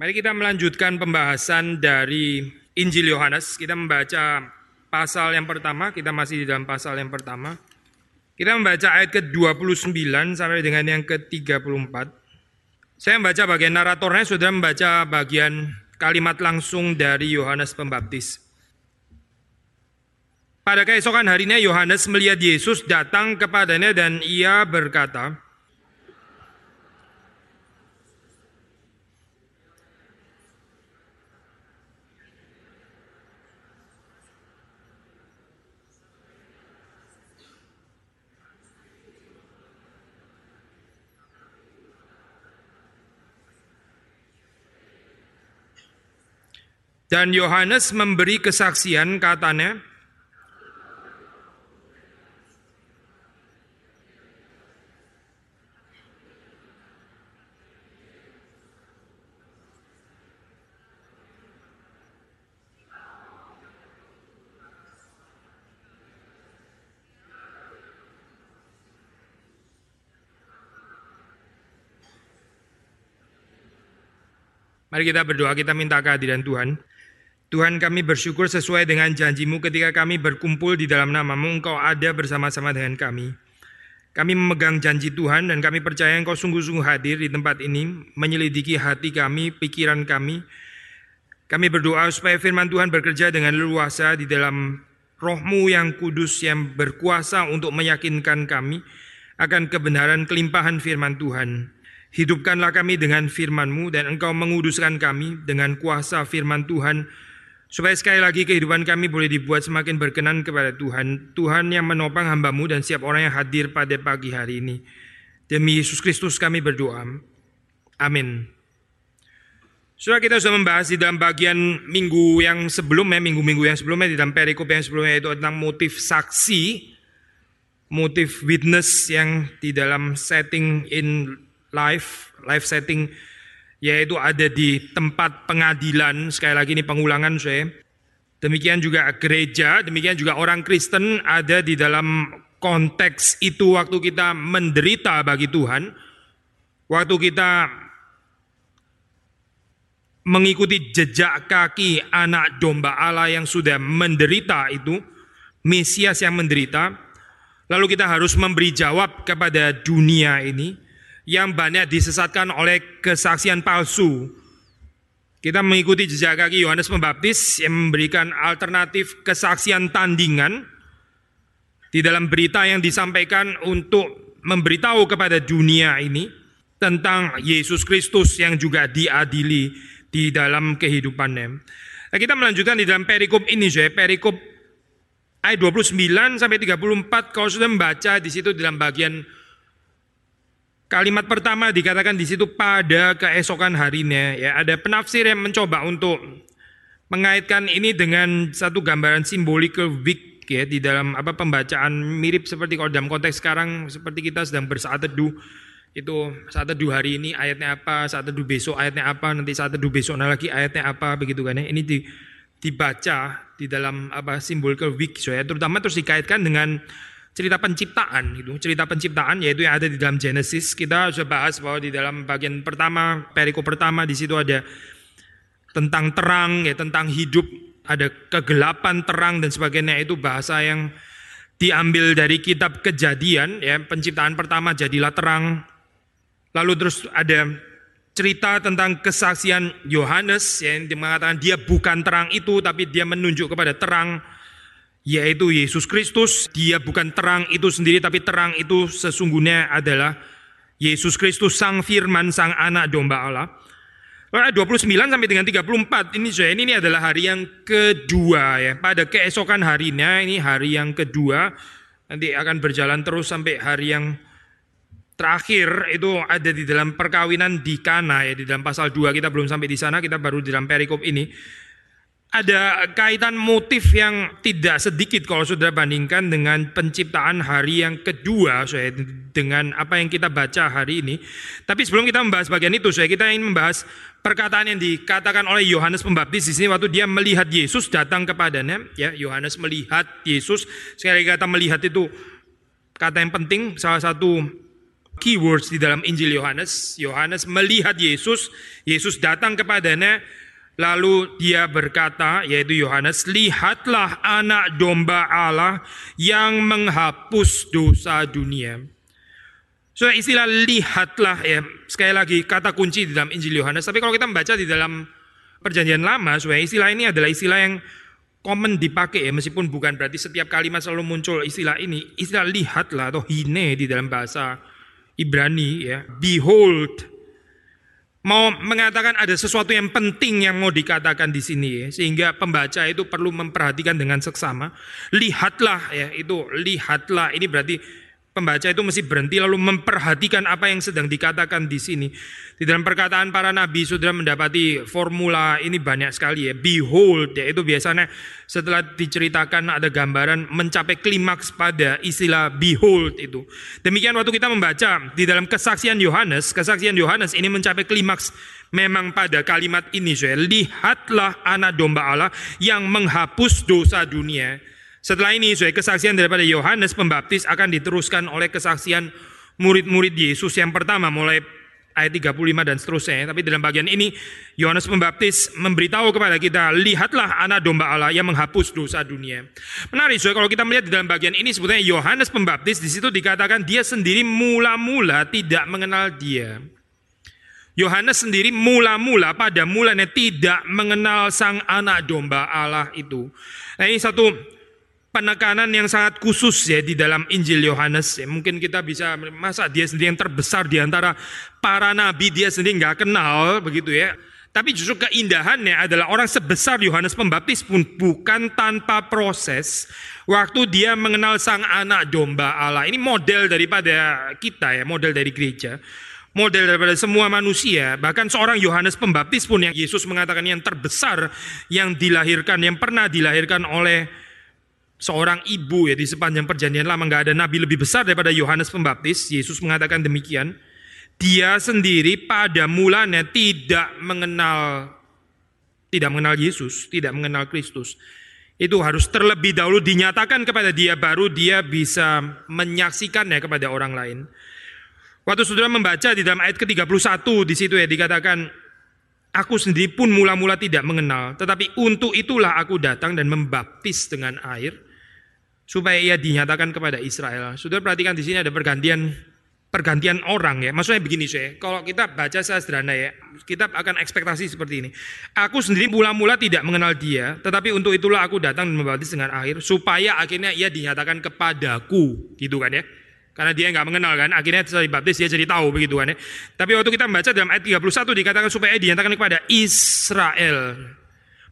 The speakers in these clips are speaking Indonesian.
Mari kita melanjutkan pembahasan dari Injil Yohanes. Kita membaca pasal yang pertama, kita masih di dalam pasal yang pertama. Kita membaca ayat ke-29 sampai dengan yang ke-34. Saya membaca bagian naratornya, sudah membaca bagian kalimat langsung dari Yohanes Pembaptis. Pada keesokan harinya Yohanes melihat Yesus datang kepadanya dan ia berkata, Dan Yohanes memberi kesaksian katanya, Mari kita berdoa, kita minta kehadiran Tuhan. Tuhan kami bersyukur sesuai dengan janjimu ketika kami berkumpul di dalam namamu, Engkau ada bersama-sama dengan kami. Kami memegang janji Tuhan dan kami percaya Engkau sungguh-sungguh hadir di tempat ini, menyelidiki hati kami, pikiran kami. Kami berdoa supaya firman Tuhan bekerja dengan leluasa di dalam rohmu yang kudus yang berkuasa untuk meyakinkan kami akan kebenaran kelimpahan firman Tuhan. Hidupkanlah kami dengan firman-Mu dan Engkau menguduskan kami dengan kuasa firman Tuhan Supaya sekali lagi kehidupan kami boleh dibuat semakin berkenan kepada Tuhan. Tuhan yang menopang hambamu dan siap orang yang hadir pada pagi hari ini. Demi Yesus Kristus kami berdoa. Amin. Sudah kita sudah membahas di dalam bagian minggu yang sebelumnya, minggu-minggu yang sebelumnya, di dalam perikop yang sebelumnya itu tentang motif saksi, motif witness yang di dalam setting in life, life setting yaitu ada di tempat pengadilan, sekali lagi ini pengulangan saya. Demikian juga gereja, demikian juga orang Kristen ada di dalam konteks itu waktu kita menderita bagi Tuhan, waktu kita mengikuti jejak kaki anak domba Allah yang sudah menderita itu, Mesias yang menderita, lalu kita harus memberi jawab kepada dunia ini, yang banyak disesatkan oleh kesaksian palsu. Kita mengikuti jejak kaki Yohanes Pembaptis yang memberikan alternatif kesaksian tandingan di dalam berita yang disampaikan untuk memberitahu kepada dunia ini tentang Yesus Kristus yang juga diadili di dalam kehidupannya. Nah, kita melanjutkan di dalam perikop ini, saya perikop ayat 29 sampai 34 kalau sudah membaca di situ dalam bagian Kalimat pertama dikatakan di situ pada keesokan harinya. Ya, ada penafsir yang mencoba untuk mengaitkan ini dengan satu gambaran simbolik week ya di dalam apa pembacaan mirip seperti kalau dalam konteks sekarang seperti kita sedang bersaat teduh itu saat teduh hari ini ayatnya apa, saat teduh besok ayatnya apa, nanti saat teduh besok lagi ayatnya apa begitu kan ya. Ini di, dibaca di dalam apa simbol week so ya, terutama terus dikaitkan dengan cerita penciptaan gitu. Cerita penciptaan yaitu yang ada di dalam Genesis. Kita sudah bahas bahwa di dalam bagian pertama, perikop pertama di situ ada tentang terang ya, tentang hidup, ada kegelapan, terang dan sebagainya itu bahasa yang diambil dari kitab Kejadian ya, penciptaan pertama jadilah terang. Lalu terus ada cerita tentang kesaksian Yohanes yang mengatakan dia bukan terang itu tapi dia menunjuk kepada terang yaitu Yesus Kristus. Dia bukan terang itu sendiri, tapi terang itu sesungguhnya adalah Yesus Kristus, Sang Firman, Sang Anak Domba Allah. Ayat 29 sampai dengan 34 ini saya ini adalah hari yang kedua ya. Pada keesokan harinya ini hari yang kedua nanti akan berjalan terus sampai hari yang terakhir itu ada di dalam perkawinan di Kana ya di dalam pasal 2 kita belum sampai di sana kita baru di dalam perikop ini ada kaitan motif yang tidak sedikit kalau sudah bandingkan dengan penciptaan hari yang kedua saya dengan apa yang kita baca hari ini. Tapi sebelum kita membahas bagian itu, saya kita ingin membahas perkataan yang dikatakan oleh Yohanes Pembaptis di sini waktu dia melihat Yesus datang kepadanya, ya Yohanes melihat Yesus. Sekali kata melihat itu kata yang penting salah satu keywords di dalam Injil Yohanes. Yohanes melihat Yesus, Yesus datang kepadanya Lalu dia berkata, yaitu Yohanes, lihatlah anak domba Allah yang menghapus dosa dunia. So istilah lihatlah ya, sekali lagi kata kunci di dalam Injil Yohanes. Tapi kalau kita membaca di dalam perjanjian lama, so istilah ini adalah istilah yang common dipakai ya, meskipun bukan berarti setiap kalimat selalu muncul istilah ini. Istilah lihatlah atau hine di dalam bahasa Ibrani ya, behold mau mengatakan ada sesuatu yang penting yang mau dikatakan di sini ya, sehingga pembaca itu perlu memperhatikan dengan seksama. Lihatlah ya, itu lihatlah ini berarti Pembaca itu mesti berhenti lalu memperhatikan apa yang sedang dikatakan di sini. Di dalam perkataan para nabi sudah mendapati formula ini banyak sekali ya. Behold ya itu biasanya setelah diceritakan ada gambaran mencapai klimaks pada istilah behold itu. Demikian waktu kita membaca di dalam kesaksian Yohanes, kesaksian Yohanes ini mencapai klimaks memang pada kalimat ini lihatlah anak domba Allah yang menghapus dosa dunia. Setelah ini, saya kesaksian daripada Yohanes Pembaptis akan diteruskan oleh kesaksian murid-murid Yesus yang pertama mulai ayat 35 dan seterusnya. Tapi dalam bagian ini Yohanes Pembaptis memberitahu kepada kita, lihatlah anak domba Allah yang menghapus dosa dunia. Menarik, so, kalau kita melihat di dalam bagian ini sebetulnya Yohanes Pembaptis di situ dikatakan dia sendiri mula-mula tidak mengenal dia. Yohanes sendiri mula-mula pada mulanya tidak mengenal sang anak domba Allah itu. Nah ini satu penekanan yang sangat khusus ya di dalam Injil Yohanes. Ya, mungkin kita bisa masa dia sendiri yang terbesar di antara para nabi dia sendiri nggak kenal begitu ya. Tapi justru keindahannya adalah orang sebesar Yohanes Pembaptis pun bukan tanpa proses. Waktu dia mengenal sang anak domba Allah. Ini model daripada kita ya, model dari gereja. Model daripada semua manusia. Bahkan seorang Yohanes Pembaptis pun yang Yesus mengatakan yang terbesar yang dilahirkan, yang pernah dilahirkan oleh seorang ibu ya di sepanjang perjanjian lama nggak ada nabi lebih besar daripada Yohanes Pembaptis. Yesus mengatakan demikian. Dia sendiri pada mulanya tidak mengenal tidak mengenal Yesus, tidak mengenal Kristus. Itu harus terlebih dahulu dinyatakan kepada dia baru dia bisa menyaksikannya kepada orang lain. Waktu saudara membaca di dalam ayat ke-31 di situ ya dikatakan Aku sendiri pun mula-mula tidak mengenal, tetapi untuk itulah aku datang dan membaptis dengan air supaya ia dinyatakan kepada Israel. Sudah perhatikan di sini ada pergantian pergantian orang ya. Maksudnya begini saya, kalau kita baca sederhana ya, kita akan ekspektasi seperti ini. Aku sendiri mula-mula tidak mengenal dia, tetapi untuk itulah aku datang dan membaptis dengan air supaya akhirnya ia dinyatakan kepadaku, gitu kan ya. Karena dia nggak mengenal kan, akhirnya setelah dibaptis dia jadi tahu begitu kan ya. Tapi waktu kita membaca dalam ayat 31 dikatakan supaya dinyatakan kepada Israel.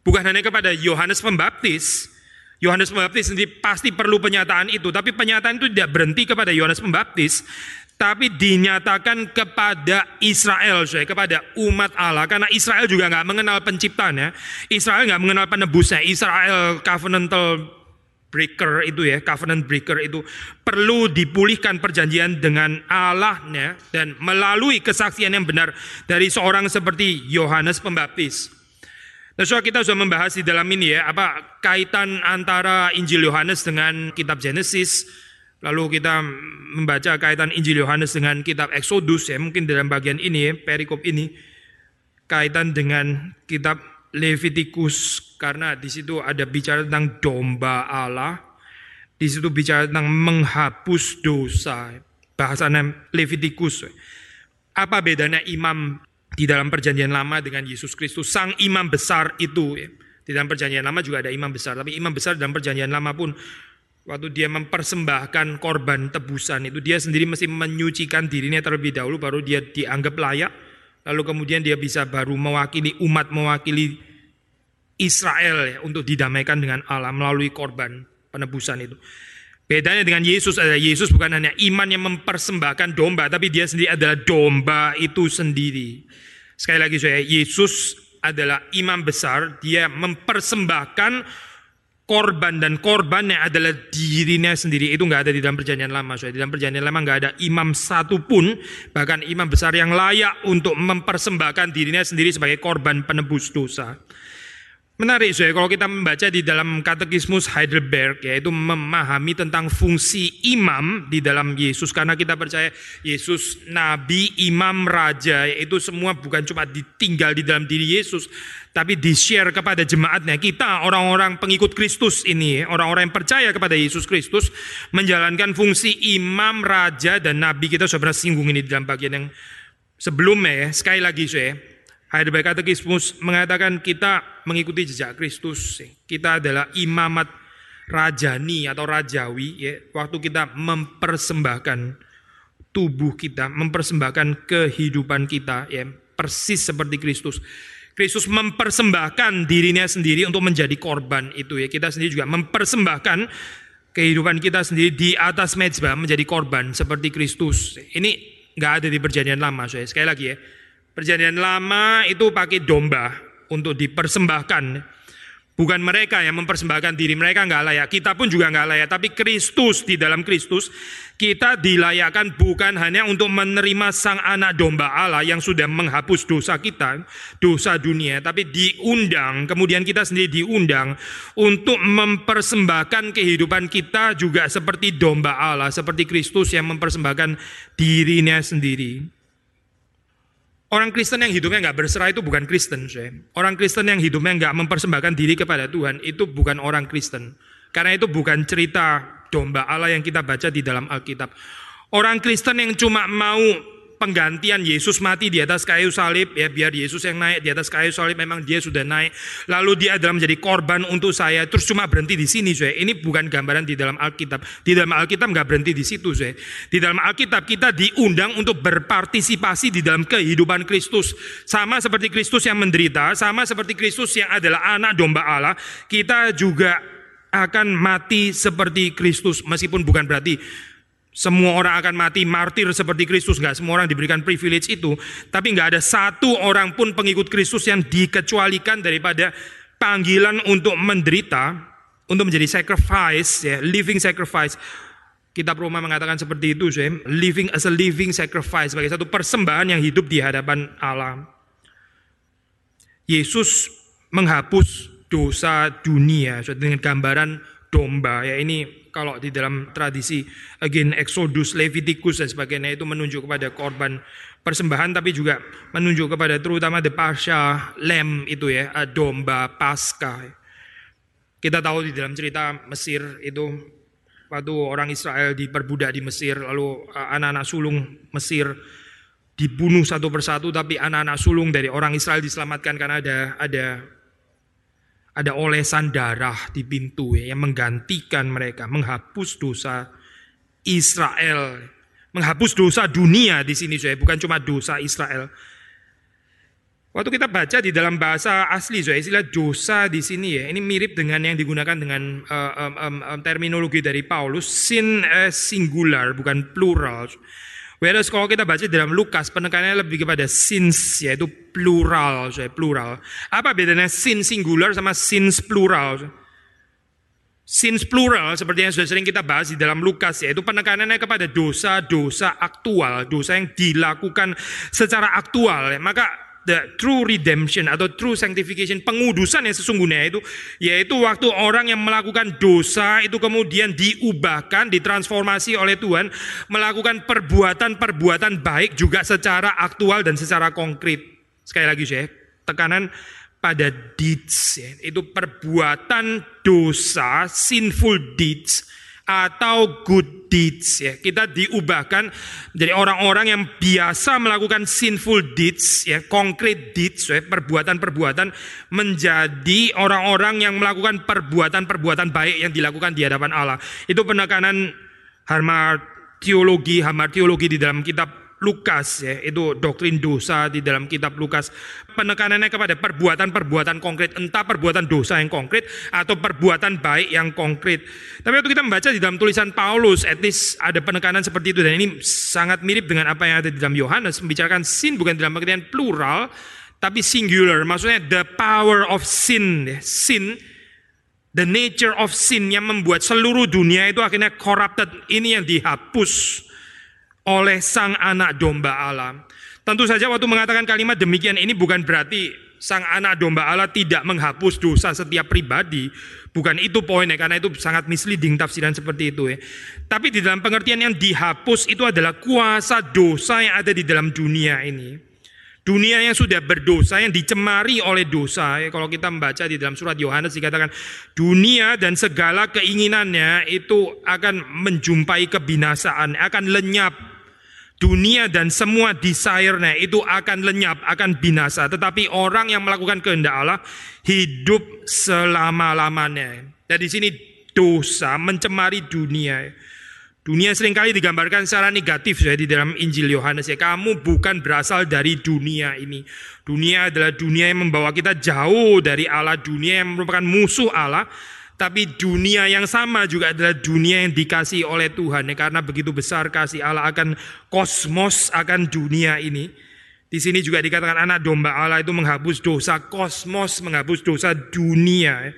Bukan hanya kepada Yohanes Pembaptis, Yohanes Pembaptis sendiri pasti perlu penyataan itu, tapi penyataan itu tidak berhenti kepada Yohanes Pembaptis, tapi dinyatakan kepada Israel, saya kepada umat Allah, karena Israel juga nggak mengenal penciptanya, Israel nggak mengenal penebusnya, Israel covenantal breaker itu ya, covenant breaker itu perlu dipulihkan perjanjian dengan Allahnya dan melalui kesaksian yang benar dari seorang seperti Yohanes Pembaptis. Nah, kita sudah membahas di dalam ini ya, apa kaitan antara Injil Yohanes dengan kitab Genesis, lalu kita membaca kaitan Injil Yohanes dengan kitab Exodus ya, mungkin dalam bagian ini ya, perikop ini kaitan dengan kitab Levitikus karena di situ ada bicara tentang domba Allah, di situ bicara tentang menghapus dosa. Bahasanya Levitikus. Apa bedanya imam di dalam perjanjian lama dengan Yesus Kristus sang imam besar itu ya. Di dalam perjanjian lama juga ada imam besar, tapi imam besar dalam perjanjian lama pun waktu dia mempersembahkan korban tebusan itu dia sendiri mesti menyucikan dirinya terlebih dahulu baru dia dianggap layak lalu kemudian dia bisa baru mewakili umat mewakili Israel ya untuk didamaikan dengan Allah melalui korban penebusan itu. Bedanya dengan Yesus adalah Yesus bukan hanya iman yang mempersembahkan domba, tapi dia sendiri adalah domba itu sendiri. Sekali lagi saya, Yesus adalah imam besar, dia mempersembahkan korban dan korbannya adalah dirinya sendiri. Itu nggak ada di dalam perjanjian lama so, di dalam perjanjian lama nggak ada imam satupun bahkan imam besar yang layak untuk mempersembahkan dirinya sendiri sebagai korban penebus dosa Menarik saya kalau kita membaca di dalam katekismus Heidelberg yaitu memahami tentang fungsi imam di dalam Yesus karena kita percaya Yesus nabi, imam, raja itu semua bukan cuma ditinggal di dalam diri Yesus tapi di-share kepada jemaatnya. Kita orang-orang pengikut Kristus ini, orang-orang yang percaya kepada Yesus Kristus menjalankan fungsi imam, raja dan nabi. Kita sudah singgung ini di dalam bagian yang sebelumnya ya. Sekali lagi saya Heidelberg Katekismus mengatakan kita mengikuti jejak Kristus. Kita adalah imamat rajani atau rajawi ya, waktu kita mempersembahkan tubuh kita, mempersembahkan kehidupan kita ya, persis seperti Kristus. Kristus mempersembahkan dirinya sendiri untuk menjadi korban itu ya. Kita sendiri juga mempersembahkan kehidupan kita sendiri di atas mezbah menjadi korban seperti Kristus. Ini nggak ada di perjanjian lama, saya. Sekali lagi ya Perjanjian lama itu pakai domba untuk dipersembahkan. Bukan mereka yang mempersembahkan diri mereka nggak layak. Kita pun juga nggak layak. Tapi Kristus di dalam Kristus kita dilayakkan bukan hanya untuk menerima sang anak domba Allah yang sudah menghapus dosa kita, dosa dunia, tapi diundang, kemudian kita sendiri diundang untuk mempersembahkan kehidupan kita juga seperti domba Allah, seperti Kristus yang mempersembahkan dirinya sendiri. Orang Kristen yang hidupnya nggak berserah itu bukan Kristen, saya. Orang Kristen yang hidupnya nggak mempersembahkan diri kepada Tuhan itu bukan orang Kristen. Karena itu bukan cerita domba Allah yang kita baca di dalam Alkitab. Orang Kristen yang cuma mau penggantian Yesus mati di atas kayu salib ya biar Yesus yang naik di atas kayu salib memang dia sudah naik. Lalu dia adalah menjadi korban untuk saya terus cuma berhenti di sini saya ini bukan gambaran di dalam Alkitab. Di dalam Alkitab nggak berhenti di situ saya di dalam Alkitab kita diundang untuk berpartisipasi di dalam kehidupan Kristus. Sama seperti Kristus yang menderita sama seperti Kristus yang adalah anak domba Allah kita juga akan mati seperti Kristus meskipun bukan berarti semua orang akan mati martir seperti Kristus, nggak semua orang diberikan privilege itu. Tapi nggak ada satu orang pun pengikut Kristus yang dikecualikan daripada panggilan untuk menderita, untuk menjadi sacrifice, ya, living sacrifice. Kita Roma mengatakan seperti itu, saya, living as a living sacrifice sebagai satu persembahan yang hidup di hadapan Allah. Yesus menghapus dosa dunia dengan gambaran domba. Ya ini kalau di dalam tradisi again Exodus, Leviticus dan sebagainya itu menunjuk kepada korban persembahan tapi juga menunjuk kepada terutama the Pasha Lamb itu ya, domba Paskah. Kita tahu di dalam cerita Mesir itu waktu orang Israel diperbudak di Mesir lalu anak-anak sulung Mesir dibunuh satu persatu tapi anak-anak sulung dari orang Israel diselamatkan karena ada ada ada olesan darah di pintu ya, yang menggantikan mereka, menghapus dosa Israel, menghapus dosa dunia di sini saya, bukan cuma dosa Israel. Waktu kita baca di dalam bahasa asli, saya istilah dosa di sini ya, ini mirip dengan yang digunakan dengan uh, um, um, terminologi dari Paulus, sin uh, singular bukan plural. Whereas kalau kita baca dalam Lukas penekanannya lebih kepada sins yaitu plural, saya plural. Apa bedanya sin singular sama sins plural? Sins plural seperti yang sudah sering kita bahas di dalam Lukas yaitu penekanannya kepada dosa-dosa aktual, dosa yang dilakukan secara aktual. Maka the true redemption atau true sanctification, pengudusan yang sesungguhnya itu yaitu waktu orang yang melakukan dosa itu kemudian diubahkan, ditransformasi oleh Tuhan melakukan perbuatan-perbuatan baik juga secara aktual dan secara konkret. Sekali lagi saya tekanan pada deeds ya, itu perbuatan dosa, sinful deeds atau good deeds ya. Kita diubahkan dari orang-orang yang biasa melakukan sinful deeds ya, concrete deeds ya, perbuatan-perbuatan menjadi orang-orang yang melakukan perbuatan-perbuatan baik yang dilakukan di hadapan Allah. Itu penekanan harma teologi, harma teologi di dalam kitab Lukas ya, itu doktrin dosa di dalam kitab Lukas. Penekanannya kepada perbuatan-perbuatan konkret, entah perbuatan dosa yang konkret atau perbuatan baik yang konkret. Tapi waktu kita membaca di dalam tulisan Paulus, etis ada penekanan seperti itu dan ini sangat mirip dengan apa yang ada di dalam Yohanes membicarakan sin bukan dalam pengertian plural, tapi singular. Maksudnya the power of sin, sin the nature of sin yang membuat seluruh dunia itu akhirnya corrupted. Ini yang dihapus oleh sang anak domba Allah. Tentu saja waktu mengatakan kalimat demikian ini bukan berarti sang anak domba Allah tidak menghapus dosa setiap pribadi. Bukan itu poinnya karena itu sangat misleading tafsiran seperti itu ya. Tapi di dalam pengertian yang dihapus itu adalah kuasa dosa yang ada di dalam dunia ini. Dunia yang sudah berdosa, yang dicemari oleh dosa. Ya, kalau kita membaca di dalam surat Yohanes dikatakan dunia dan segala keinginannya itu akan menjumpai kebinasaan, akan lenyap dunia dan semua desire-nya itu akan lenyap, akan binasa. Tetapi orang yang melakukan kehendak Allah hidup selama-lamanya. Dan di sini dosa mencemari dunia. Dunia sering kali digambarkan secara negatif ya di dalam Injil Yohanes ya. Kamu bukan berasal dari dunia ini. Dunia adalah dunia yang membawa kita jauh dari Allah, dunia yang merupakan musuh Allah. Tapi dunia yang sama juga adalah dunia yang dikasih oleh Tuhan. Ya, karena begitu besar kasih Allah akan kosmos, akan dunia ini. Di sini juga dikatakan anak domba Allah itu menghapus dosa kosmos, menghapus dosa dunia.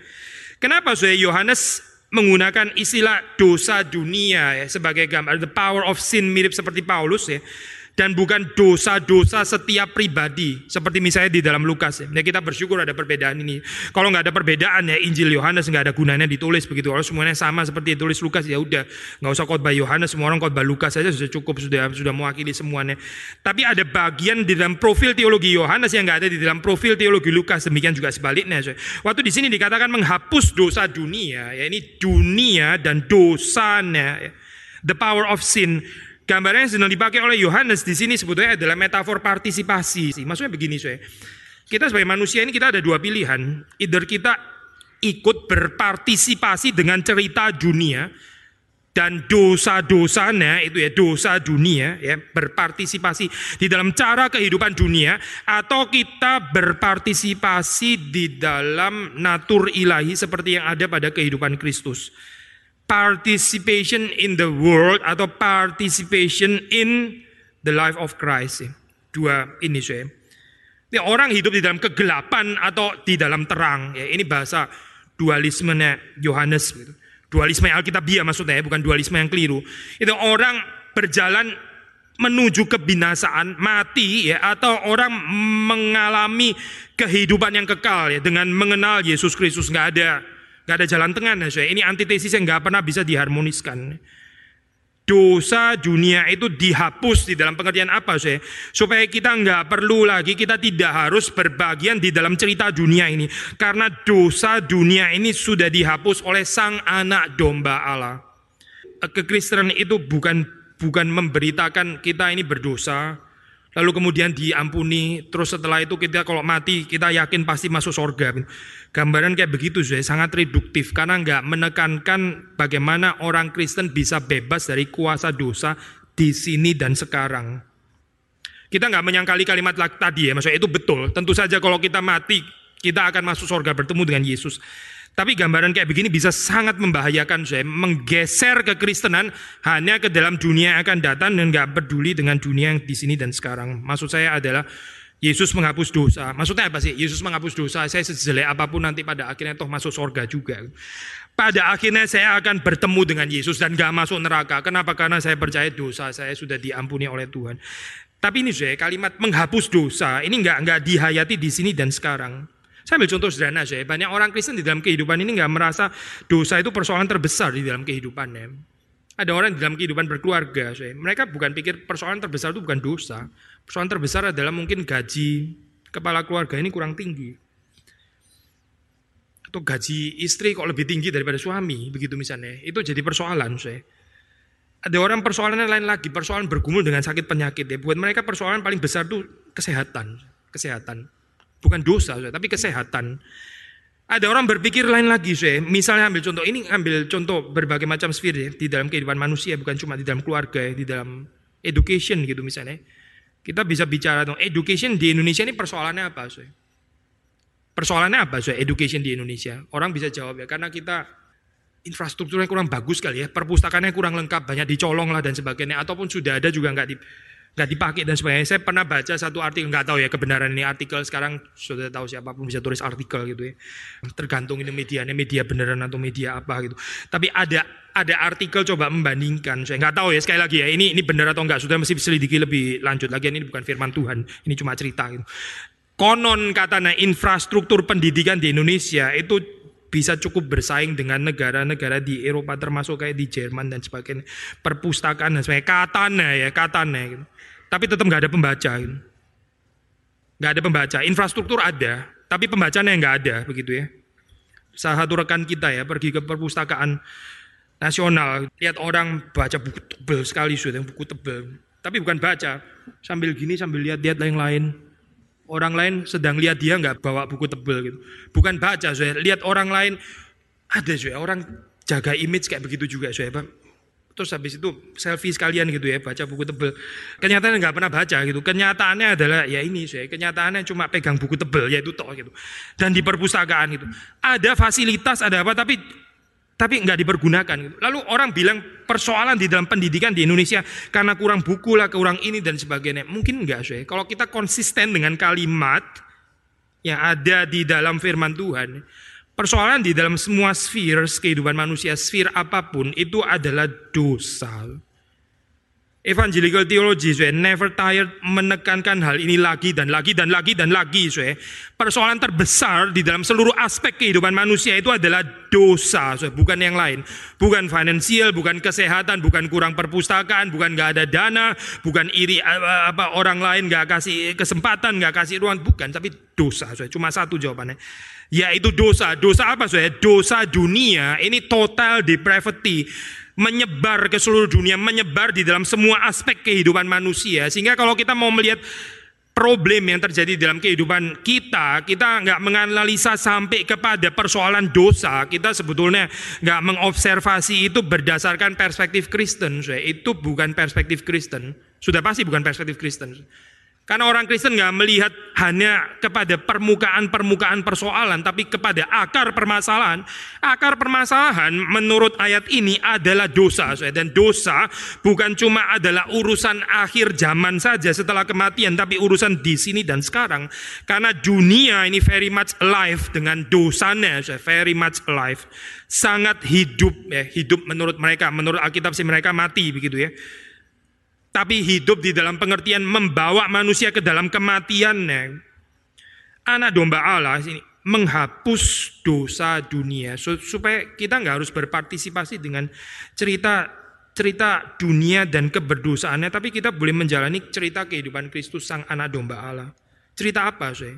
Kenapa saya Yohanes menggunakan istilah dosa dunia ya, sebagai gambar the power of sin mirip seperti Paulus ya dan bukan dosa-dosa setiap pribadi. Seperti misalnya di dalam Lukas ya. ya kita bersyukur ada perbedaan ini. Kalau nggak ada perbedaan ya Injil Yohanes nggak ada gunanya ditulis begitu. Kalau semuanya sama seperti ditulis Lukas ya udah. Nggak usah khotbah Yohanes semua orang khotbah Lukas saja sudah cukup sudah sudah mewakili semuanya. Tapi ada bagian di dalam profil teologi Yohanes yang nggak ada di dalam profil teologi Lukas. Demikian juga sebaliknya waktu di sini dikatakan menghapus dosa dunia. Ya ini dunia dan dosanya ya. the power of sin Gambarnya yang sedang dipakai oleh Yohanes di sini sebetulnya adalah metafor partisipasi. Maksudnya begini, saya. Kita sebagai manusia ini kita ada dua pilihan. Either kita ikut berpartisipasi dengan cerita dunia dan dosa-dosanya itu ya dosa dunia ya berpartisipasi di dalam cara kehidupan dunia atau kita berpartisipasi di dalam natur ilahi seperti yang ada pada kehidupan Kristus participation in the world atau participation in the life of Christ. Dua ini saya. Ini orang hidup di dalam kegelapan atau di dalam terang. Ya, ini bahasa dualismenya Yohanes. Gitu. Dualisme Alkitabiah maksudnya, bukan dualisme yang keliru. Itu orang berjalan menuju kebinasaan, mati ya atau orang mengalami kehidupan yang kekal ya dengan mengenal Yesus Kristus nggak ada Gak ada jalan tengah nah, saya. Ini antitesis yang gak pernah bisa diharmoniskan. Dosa dunia itu dihapus di dalam pengertian apa saya? Supaya kita nggak perlu lagi, kita tidak harus berbagian di dalam cerita dunia ini. Karena dosa dunia ini sudah dihapus oleh sang anak domba Allah. Kekristenan itu bukan bukan memberitakan kita ini berdosa, lalu kemudian diampuni, terus setelah itu kita kalau mati kita yakin pasti masuk surga. Gambaran kayak begitu saya sangat reduktif karena nggak menekankan bagaimana orang Kristen bisa bebas dari kuasa dosa di sini dan sekarang. Kita nggak menyangkali kalimat tadi ya, maksudnya itu betul. Tentu saja kalau kita mati, kita akan masuk surga bertemu dengan Yesus. Tapi gambaran kayak begini bisa sangat membahayakan saya, menggeser kekristenan hanya ke dalam dunia yang akan datang dan nggak peduli dengan dunia yang di sini dan sekarang. Maksud saya adalah Yesus menghapus dosa. Maksudnya apa sih? Yesus menghapus dosa. Saya sejelek apa pun nanti pada akhirnya toh masuk surga juga. Pada akhirnya saya akan bertemu dengan Yesus dan gak masuk neraka. Kenapa? Karena saya percaya dosa saya sudah diampuni oleh Tuhan. Tapi ini saya kalimat menghapus dosa ini nggak nggak dihayati di sini dan sekarang. Saya ambil contoh sederhana saya. Banyak orang Kristen di dalam kehidupan ini nggak merasa dosa itu persoalan terbesar di dalam kehidupannya. Ada orang di dalam kehidupan berkeluarga, saya. mereka bukan pikir persoalan terbesar itu bukan dosa. Persoalan terbesar adalah mungkin gaji kepala keluarga ini kurang tinggi. Atau gaji istri kok lebih tinggi daripada suami, begitu misalnya. Itu jadi persoalan, saya. Ada orang persoalannya lain lagi, persoalan bergumul dengan sakit penyakit ya. Buat mereka persoalan paling besar itu kesehatan, kesehatan. Bukan dosa, tapi kesehatan. Ada orang berpikir lain lagi, saya. Misalnya ambil contoh ini, ambil contoh berbagai macam sfer ya, di dalam kehidupan manusia, bukan cuma di dalam keluarga, ya, di dalam education gitu misalnya. Kita bisa bicara dong, education di Indonesia ini persoalannya apa? So? Persoalannya apa? So? Education di Indonesia. Orang bisa jawab ya, karena kita infrastrukturnya kurang bagus kali ya, perpustakaannya kurang lengkap, banyak dicolong lah dan sebagainya, ataupun sudah ada juga nggak di, nggak dipakai dan sebagainya. Saya pernah baca satu artikel, nggak tahu ya kebenaran ini artikel sekarang sudah tahu siapa pun bisa tulis artikel gitu ya. Tergantung ini medianya, media beneran atau media apa gitu. Tapi ada ada artikel coba membandingkan, saya nggak tahu ya sekali lagi ya ini ini benar atau enggak, sudah mesti selidiki lebih lanjut lagi. Ini bukan firman Tuhan, ini cuma cerita gitu. Konon katanya infrastruktur pendidikan di Indonesia itu bisa cukup bersaing dengan negara-negara di Eropa termasuk kayak di Jerman dan sebagainya. Perpustakaan dan sebagainya. Katanya ya, katanya gitu. Tapi tetap nggak ada pembaca. Nggak ada pembaca. Infrastruktur ada, tapi pembacanya nggak ada begitu ya. Salah satu rekan kita ya pergi ke perpustakaan nasional, lihat orang baca buku tebel sekali sudah buku tebel. Tapi bukan baca, sambil gini sambil lihat-lihat yang lain Orang lain sedang lihat dia nggak bawa buku tebel gitu. Bukan baca, saya lihat orang lain ada saya orang jaga image kayak begitu juga saya Pak. Terus habis itu selfie sekalian gitu ya, baca buku tebel. Kenyataannya nggak pernah baca gitu. Kenyataannya adalah ya ini saya, kenyataannya cuma pegang buku tebel yaitu toh gitu. Dan di perpustakaan gitu. Ada fasilitas, ada apa tapi tapi nggak dipergunakan. Gitu. Lalu orang bilang persoalan di dalam pendidikan di Indonesia karena kurang buku lah, kurang ini dan sebagainya. Mungkin enggak sih. Kalau kita konsisten dengan kalimat yang ada di dalam firman Tuhan, persoalan di dalam semua sfer kehidupan manusia, sfer apa pun itu adalah dosa. Evangelical theology, so, never tired menekankan hal ini lagi dan lagi dan lagi dan lagi. So, persoalan terbesar di dalam seluruh aspek kehidupan manusia itu adalah dosa, so, bukan yang lain. Bukan finansial, bukan kesehatan, bukan kurang perpustakaan, bukan nggak ada dana, bukan iri apa orang lain nggak kasih kesempatan, nggak kasih ruang, bukan. Tapi dosa, so, cuma satu jawabannya yaitu dosa. Dosa apa? So, dosa dunia ini total depravity menyebar ke seluruh dunia, menyebar di dalam semua aspek kehidupan manusia. Sehingga kalau kita mau melihat problem yang terjadi dalam kehidupan kita, kita nggak menganalisa sampai kepada persoalan dosa. Kita sebetulnya nggak mengobservasi itu berdasarkan perspektif Kristen. Itu bukan perspektif Kristen. Sudah pasti bukan perspektif Kristen. Karena orang Kristen nggak melihat hanya kepada permukaan-permukaan persoalan, tapi kepada akar permasalahan. Akar permasalahan menurut ayat ini adalah dosa. Dan dosa bukan cuma adalah urusan akhir zaman saja setelah kematian, tapi urusan di sini dan sekarang. Karena dunia ini very much alive dengan dosanya, very much alive. Sangat hidup, ya, hidup menurut mereka, menurut Alkitab sih mereka mati begitu ya tapi hidup di dalam pengertian membawa manusia ke dalam kematiannya. Anak domba Allah ini menghapus dosa dunia supaya kita nggak harus berpartisipasi dengan cerita cerita dunia dan keberdosaannya, tapi kita boleh menjalani cerita kehidupan Kristus sang anak domba Allah. Cerita apa, sih?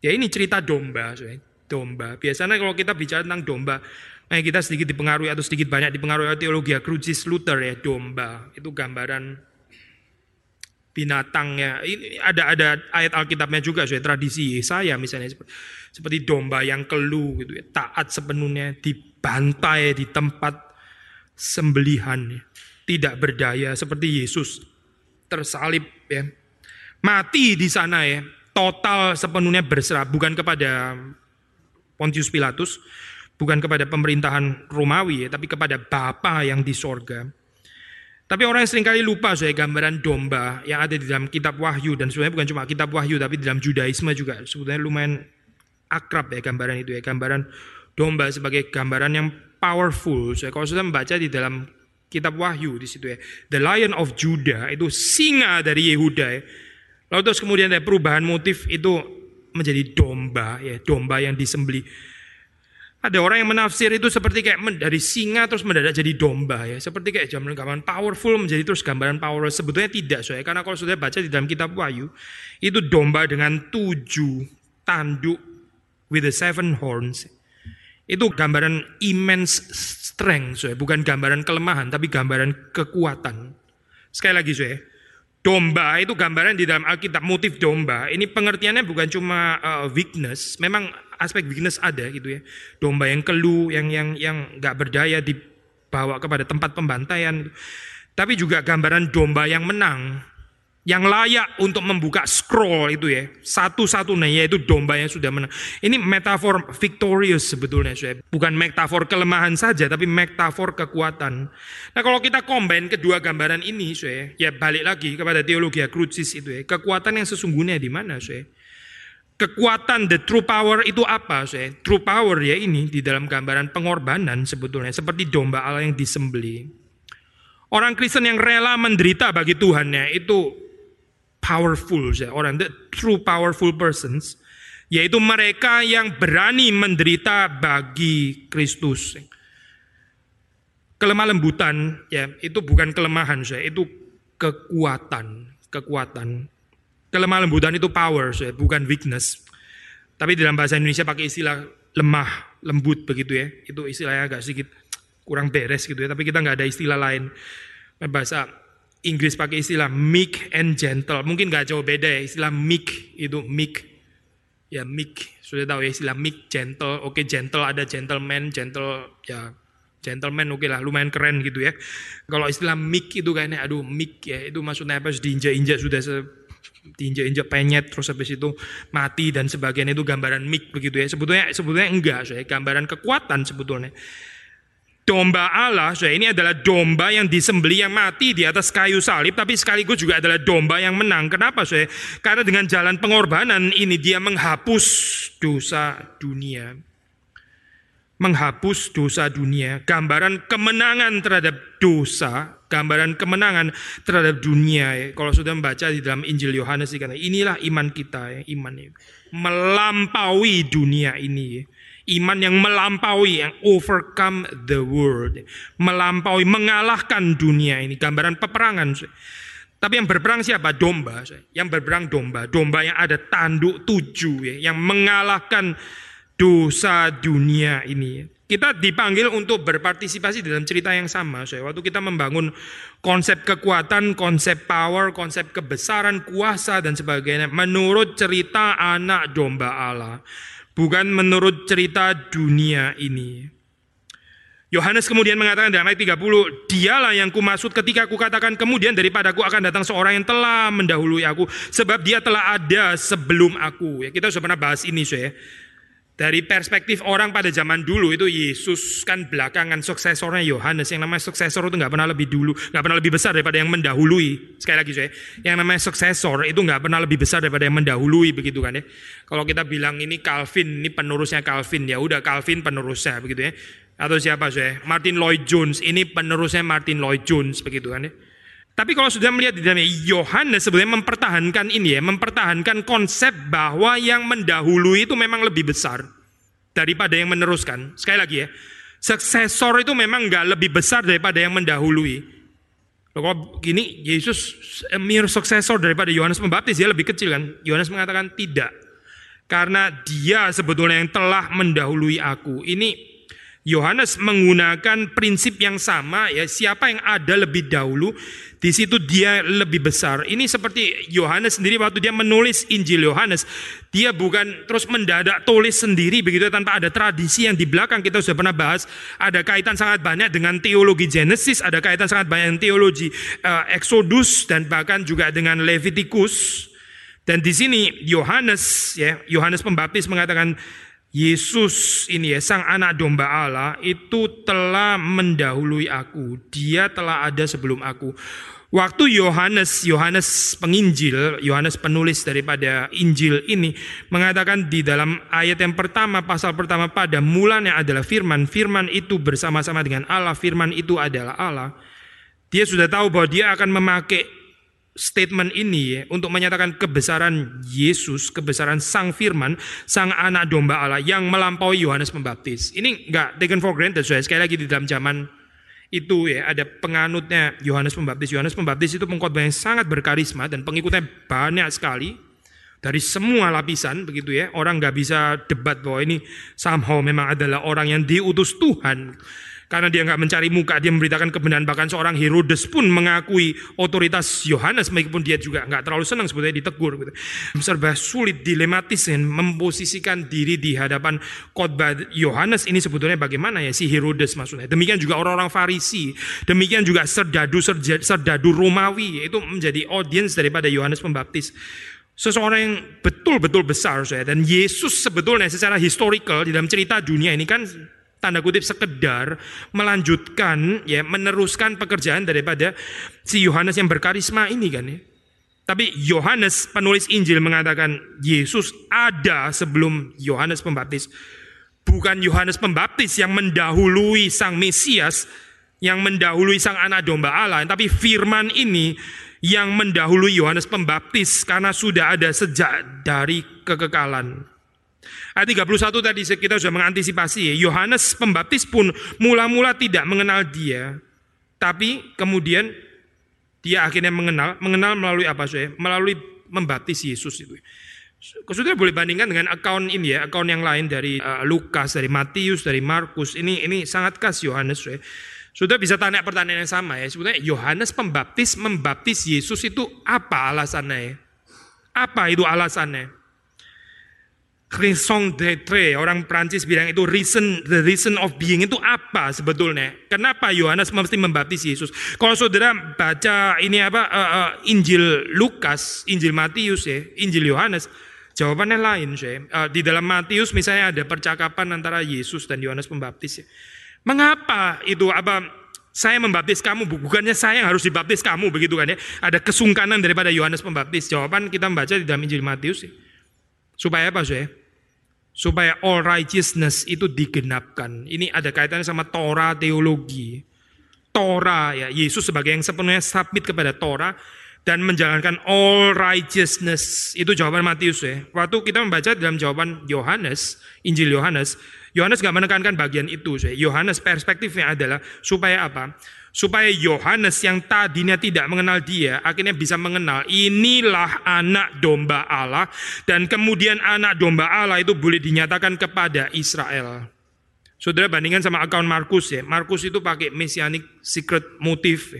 Ya ini cerita domba, sih. Domba. Biasanya kalau kita bicara tentang domba, Eh, kita sedikit dipengaruhi atau sedikit banyak dipengaruhi oleh teologi Crucis Luther ya domba. Itu gambaran binatangnya ini ada ada ayat Alkitabnya juga soal tradisi saya misalnya seperti domba yang kelu gitu ya. Taat sepenuhnya dibantai di tempat sembelihan tidak berdaya seperti Yesus tersalib ya. Mati di sana ya. Total sepenuhnya berserah. Bukan kepada Pontius Pilatus bukan kepada pemerintahan Romawi, ya, tapi kepada Bapa yang di sorga. Tapi orang yang sering kali lupa saya gambaran domba yang ada di dalam kitab Wahyu dan sebenarnya bukan cuma kitab Wahyu tapi di dalam Judaisme juga sebetulnya lumayan akrab ya gambaran itu ya gambaran domba sebagai gambaran yang powerful. Saya kalau sudah membaca di dalam kitab Wahyu di situ ya, the Lion of Judah itu singa dari Yehuda. Ya. Lalu terus kemudian ada perubahan motif itu menjadi domba ya, domba yang disembeli. Ada orang yang menafsir itu seperti kayak dari singa terus mendadak jadi domba ya. Seperti kayak zaman gambaran powerful menjadi terus gambaran power. Sebetulnya tidak soalnya karena kalau sudah baca di dalam kitab Wahyu itu domba dengan tujuh tanduk with the seven horns. Itu gambaran immense strength soalnya. bukan gambaran kelemahan tapi gambaran kekuatan. Sekali lagi soalnya. Domba itu gambaran di dalam Alkitab motif domba. Ini pengertiannya bukan cuma uh, weakness, memang aspek weakness ada gitu ya. Domba yang kelu, yang yang yang nggak berdaya dibawa kepada tempat pembantaian. Tapi juga gambaran domba yang menang yang layak untuk membuka scroll itu ya. Satu-satunya yaitu domba yang sudah menang. Ini metafor victorious sebetulnya saya bukan metafor kelemahan saja tapi metafor kekuatan. Nah kalau kita combine kedua gambaran ini saya ya balik lagi kepada teologi crucis itu ya. Kekuatan yang sesungguhnya di mana saya kekuatan the true power itu apa saya true power ya ini di dalam gambaran pengorbanan sebetulnya seperti domba Allah yang disembeli orang Kristen yang rela menderita bagi Tuhannya itu powerful, orang the true powerful persons, yaitu mereka yang berani menderita bagi Kristus. Kelemah lembutan, ya itu bukan kelemahan, saya itu kekuatan, kekuatan. Kelemah lembutan itu power, saya bukan weakness. Tapi dalam bahasa Indonesia pakai istilah lemah, lembut begitu ya. Itu istilahnya agak sedikit kurang beres gitu ya. Tapi kita nggak ada istilah lain. Bahasa Inggris pakai istilah meek and gentle. Mungkin gak jauh beda ya, istilah meek itu meek. Ya meek, sudah tahu ya istilah meek, gentle. Oke gentle ada gentleman, gentle ya gentleman oke lah lumayan keren gitu ya. Kalau istilah meek itu kayaknya aduh meek ya itu maksudnya apa diinjak-injak sudah diinjak-injak penyet terus habis itu mati dan sebagainya itu gambaran meek begitu ya. Sebetulnya sebetulnya enggak, saya gambaran kekuatan sebetulnya domba Allah, saya ini adalah domba yang disembeli yang mati di atas kayu salib, tapi sekaligus juga adalah domba yang menang. Kenapa, saya? Karena dengan jalan pengorbanan ini dia menghapus dosa dunia. Menghapus dosa dunia, gambaran kemenangan terhadap dosa, gambaran kemenangan terhadap dunia. Ya. Kalau sudah membaca di dalam Injil Yohanes, inilah iman kita, ya. iman ini melampaui dunia ini. Ya Iman yang melampaui, yang overcome the world. Melampaui, mengalahkan dunia ini. Gambaran peperangan. Tapi yang berperang siapa? Domba. Yang berperang domba. Domba yang ada tanduk tujuh. Ya, yang mengalahkan dosa dunia ini. Kita dipanggil untuk berpartisipasi dalam cerita yang sama. Waktu kita membangun konsep kekuatan, konsep power, konsep kebesaran, kuasa, dan sebagainya. Menurut cerita anak domba Allah bukan menurut cerita dunia ini. Yohanes kemudian mengatakan dalam ayat 30, dialah yang kumaksud ketika aku katakan kemudian daripadaku akan datang seorang yang telah mendahului aku, sebab dia telah ada sebelum aku. Ya, kita sudah pernah bahas ini, so. Dari perspektif orang pada zaman dulu itu Yesus kan belakangan suksesornya Yohanes. Yang namanya suksesor itu nggak pernah lebih dulu, nggak pernah lebih besar daripada yang mendahului. Sekali lagi saya, yang namanya suksesor itu nggak pernah lebih besar daripada yang mendahului begitu kan ya. Kalau kita bilang ini Calvin, ini penerusnya Calvin ya udah Calvin penerusnya begitu ya. Atau siapa saya? Martin Lloyd Jones, ini penerusnya Martin Lloyd Jones begitu kan ya. Tapi kalau sudah melihat di dalamnya, Yohanes sebenarnya mempertahankan ini ya, mempertahankan konsep bahwa yang mendahului itu memang lebih besar daripada yang meneruskan. Sekali lagi ya, suksesor itu memang nggak lebih besar daripada yang mendahului. Kalau gini, Yesus mere suksesor daripada Yohanes Pembaptis, dia lebih kecil kan? Yohanes mengatakan tidak. Karena dia sebetulnya yang telah mendahului aku. Ini Yohanes menggunakan prinsip yang sama ya siapa yang ada lebih dahulu di situ dia lebih besar. Ini seperti Yohanes sendiri waktu dia menulis Injil Yohanes, dia bukan terus mendadak tulis sendiri begitu tanpa ada tradisi yang di belakang kita sudah pernah bahas ada kaitan sangat banyak dengan teologi Genesis, ada kaitan sangat banyak dengan teologi uh, Exodus dan bahkan juga dengan Leviticus. Dan di sini Yohanes ya, Yohanes Pembaptis mengatakan Yesus ini ya, sang anak domba Allah itu telah mendahului aku. Dia telah ada sebelum aku. Waktu Yohanes, Yohanes penginjil, Yohanes penulis daripada Injil ini mengatakan di dalam ayat yang pertama, pasal pertama pada mulanya adalah firman, firman itu bersama-sama dengan Allah, firman itu adalah Allah. Dia sudah tahu bahwa dia akan memakai statement ini ya, untuk menyatakan kebesaran Yesus, kebesaran Sang Firman, Sang Anak Domba Allah yang melampaui Yohanes Pembaptis. Ini enggak taken for granted, saya sekali lagi di dalam zaman itu ya ada penganutnya Yohanes Pembaptis. Yohanes Pembaptis itu pengkhotbah yang sangat berkarisma dan pengikutnya banyak sekali dari semua lapisan begitu ya. Orang nggak bisa debat bahwa ini somehow memang adalah orang yang diutus Tuhan. Karena dia nggak mencari muka, dia memberitakan kebenaran. Bahkan seorang Herodes pun mengakui otoritas Yohanes meskipun dia juga nggak terlalu senang sebetulnya ditegur. Gitu. Serba sulit, dilematis kan, memposisikan diri di hadapan khotbah Yohanes ini sebetulnya bagaimana ya si Herodes maksudnya. Demikian juga orang-orang Farisi, demikian juga serdadu serdadu Romawi itu menjadi audiens daripada Yohanes Pembaptis seseorang yang betul-betul besar saya dan Yesus sebetulnya secara historical di dalam cerita dunia ini kan tanda kutip sekedar melanjutkan ya meneruskan pekerjaan daripada si Yohanes yang berkarisma ini kan ya. Tapi Yohanes penulis Injil mengatakan Yesus ada sebelum Yohanes Pembaptis. Bukan Yohanes Pembaptis yang mendahului sang Mesias, yang mendahului sang anak domba Allah, tapi firman ini yang mendahului Yohanes Pembaptis karena sudah ada sejak dari kekekalan. Ayat 31 tadi kita sudah mengantisipasi ya. Yohanes Pembaptis pun mula-mula tidak mengenal dia. Tapi kemudian dia akhirnya mengenal. Mengenal melalui apa saya? Melalui membaptis Yesus itu. Saudara boleh bandingkan dengan akun ini ya, akun yang lain dari uh, Lukas, dari Matius, dari Markus. Ini ini sangat khas Yohanes. Ya. Sudah bisa tanya pertanyaan yang sama ya. Sebenarnya Yohanes Pembaptis membaptis Yesus itu apa alasannya? Apa itu alasannya? Raison d'être orang Prancis bilang itu reason the reason of being itu apa sebetulnya kenapa Yohanes mesti membaptis Yesus kalau saudara baca ini apa uh, uh, Injil Lukas Injil Matius ya Injil Yohanes jawabannya lain saya uh, di dalam Matius misalnya ada percakapan antara Yesus dan Yohanes Pembaptis ya. mengapa itu apa saya membaptis kamu, bukannya saya yang harus dibaptis kamu, begitu kan ya? Ada kesungkanan daripada Yohanes Pembaptis. Jawaban kita membaca di dalam Injil Matius. Ya. Supaya apa, saya? Supaya all righteousness itu digenapkan. Ini ada kaitannya sama Torah teologi. Torah ya, Yesus sebagai yang sepenuhnya submit kepada Torah dan menjalankan all righteousness. Itu jawaban Matius ya. Waktu kita membaca dalam jawaban Yohanes, Injil Yohanes, Yohanes nggak menekankan bagian itu. Yohanes perspektifnya adalah supaya apa? Supaya Yohanes yang tadinya tidak mengenal dia akhirnya bisa mengenal inilah anak domba Allah dan kemudian anak domba Allah itu boleh dinyatakan kepada Israel. Saudara bandingkan sama akun Markus ya. Markus itu pakai messianic secret motif.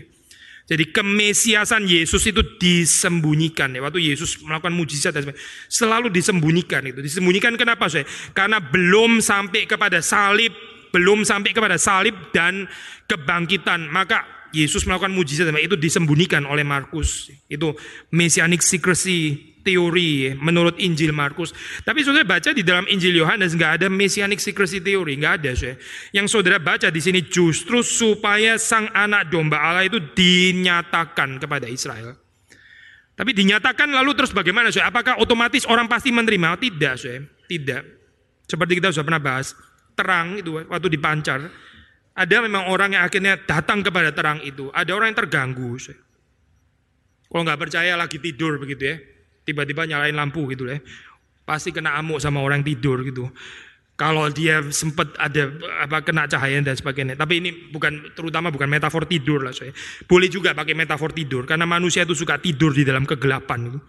Jadi kemesiasan Yesus itu disembunyikan ya. Waktu Yesus melakukan mujizat dan selalu disembunyikan itu. Disembunyikan kenapa saya? Karena belum sampai kepada salib belum sampai kepada salib dan kebangkitan, maka Yesus melakukan mujizat itu disembunyikan oleh Markus. Itu messianic secrecy teori menurut Injil Markus. Tapi saudara baca di dalam Injil Yohanes nggak ada messianic secrecy teori, nggak ada. Saudara. Yang saudara baca di sini justru supaya sang anak domba Allah itu dinyatakan kepada Israel. Tapi dinyatakan lalu terus bagaimana? Saudara? Apakah otomatis orang pasti menerima? Tidak, saudara. tidak. Seperti kita sudah pernah bahas terang itu waktu dipancar, ada memang orang yang akhirnya datang kepada terang itu. Ada orang yang terganggu. Kalau nggak percaya lagi tidur begitu ya, tiba-tiba nyalain lampu gitu ya, pasti kena amuk sama orang tidur gitu. Kalau dia sempat ada apa kena cahaya dan sebagainya. Tapi ini bukan terutama bukan metafor tidur lah saya. Boleh juga pakai metafor tidur karena manusia itu suka tidur di dalam kegelapan itu.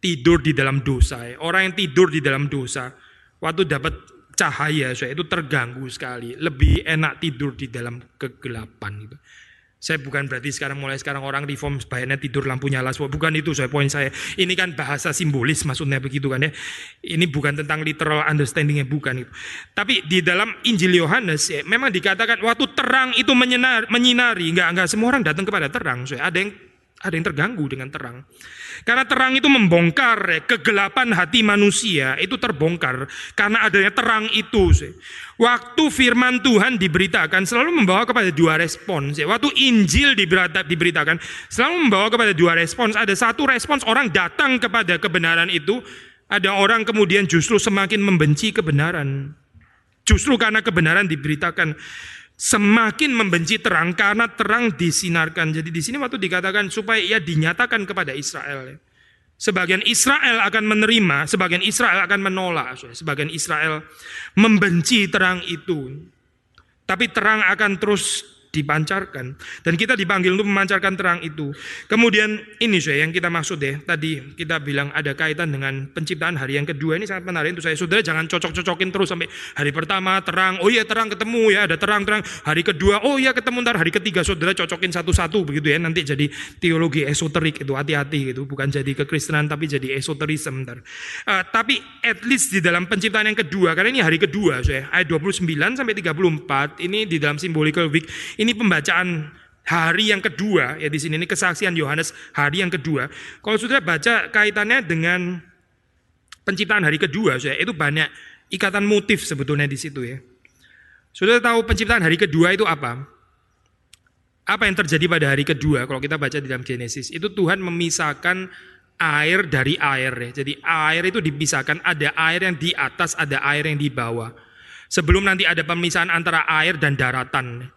Tidur di dalam dosa. Ya. Orang yang tidur di dalam dosa waktu dapat cahaya saya itu terganggu sekali. Lebih enak tidur di dalam kegelapan itu. Saya bukan berarti sekarang mulai sekarang orang reform sebaiknya tidur lampu nyala semua. Bukan itu saya poin saya. Ini kan bahasa simbolis maksudnya begitu kan ya. Ini bukan tentang literal understandingnya bukan itu. Tapi di dalam Injil Yohanes ya, memang dikatakan waktu terang itu menyinar, menyinari. Enggak enggak semua orang datang kepada terang. Saya ada yang ada yang terganggu dengan terang. Karena terang itu membongkar ya, kegelapan hati manusia itu terbongkar karena adanya terang itu. Waktu firman Tuhan diberitakan selalu membawa kepada dua respons. Waktu Injil diberitakan selalu membawa kepada dua respons. Ada satu respons orang datang kepada kebenaran itu, ada orang kemudian justru semakin membenci kebenaran. Justru karena kebenaran diberitakan semakin membenci terang karena terang disinarkan. Jadi di sini waktu dikatakan supaya ia dinyatakan kepada Israel. Sebagian Israel akan menerima, sebagian Israel akan menolak, sebagian Israel membenci terang itu. Tapi terang akan terus dipancarkan dan kita dipanggil untuk memancarkan terang itu. Kemudian ini saya yang kita maksud deh tadi kita bilang ada kaitan dengan penciptaan hari yang kedua ini sangat menarik untuk saya. Saudara jangan cocok-cocokin terus sampai hari pertama terang, oh iya terang ketemu ya ada terang-terang. Hari kedua, oh iya ketemu ntar hari ketiga saudara cocokin satu-satu begitu ya nanti jadi teologi esoterik itu hati-hati gitu bukan jadi kekristenan tapi jadi esoterisme ntar. Uh, tapi at least di dalam penciptaan yang kedua karena ini hari kedua saya ayat 29 sampai 34 ini di dalam symbolical week ini pembacaan hari yang kedua ya di sini ini kesaksian Yohanes hari yang kedua. Kalau sudah baca kaitannya dengan penciptaan hari kedua, saya itu banyak ikatan motif sebetulnya di situ ya. Sudah tahu penciptaan hari kedua itu apa? Apa yang terjadi pada hari kedua kalau kita baca di dalam Genesis? Itu Tuhan memisahkan air dari air ya. Jadi air itu dipisahkan, ada air yang di atas, ada air yang di bawah. Sebelum nanti ada pemisahan antara air dan daratan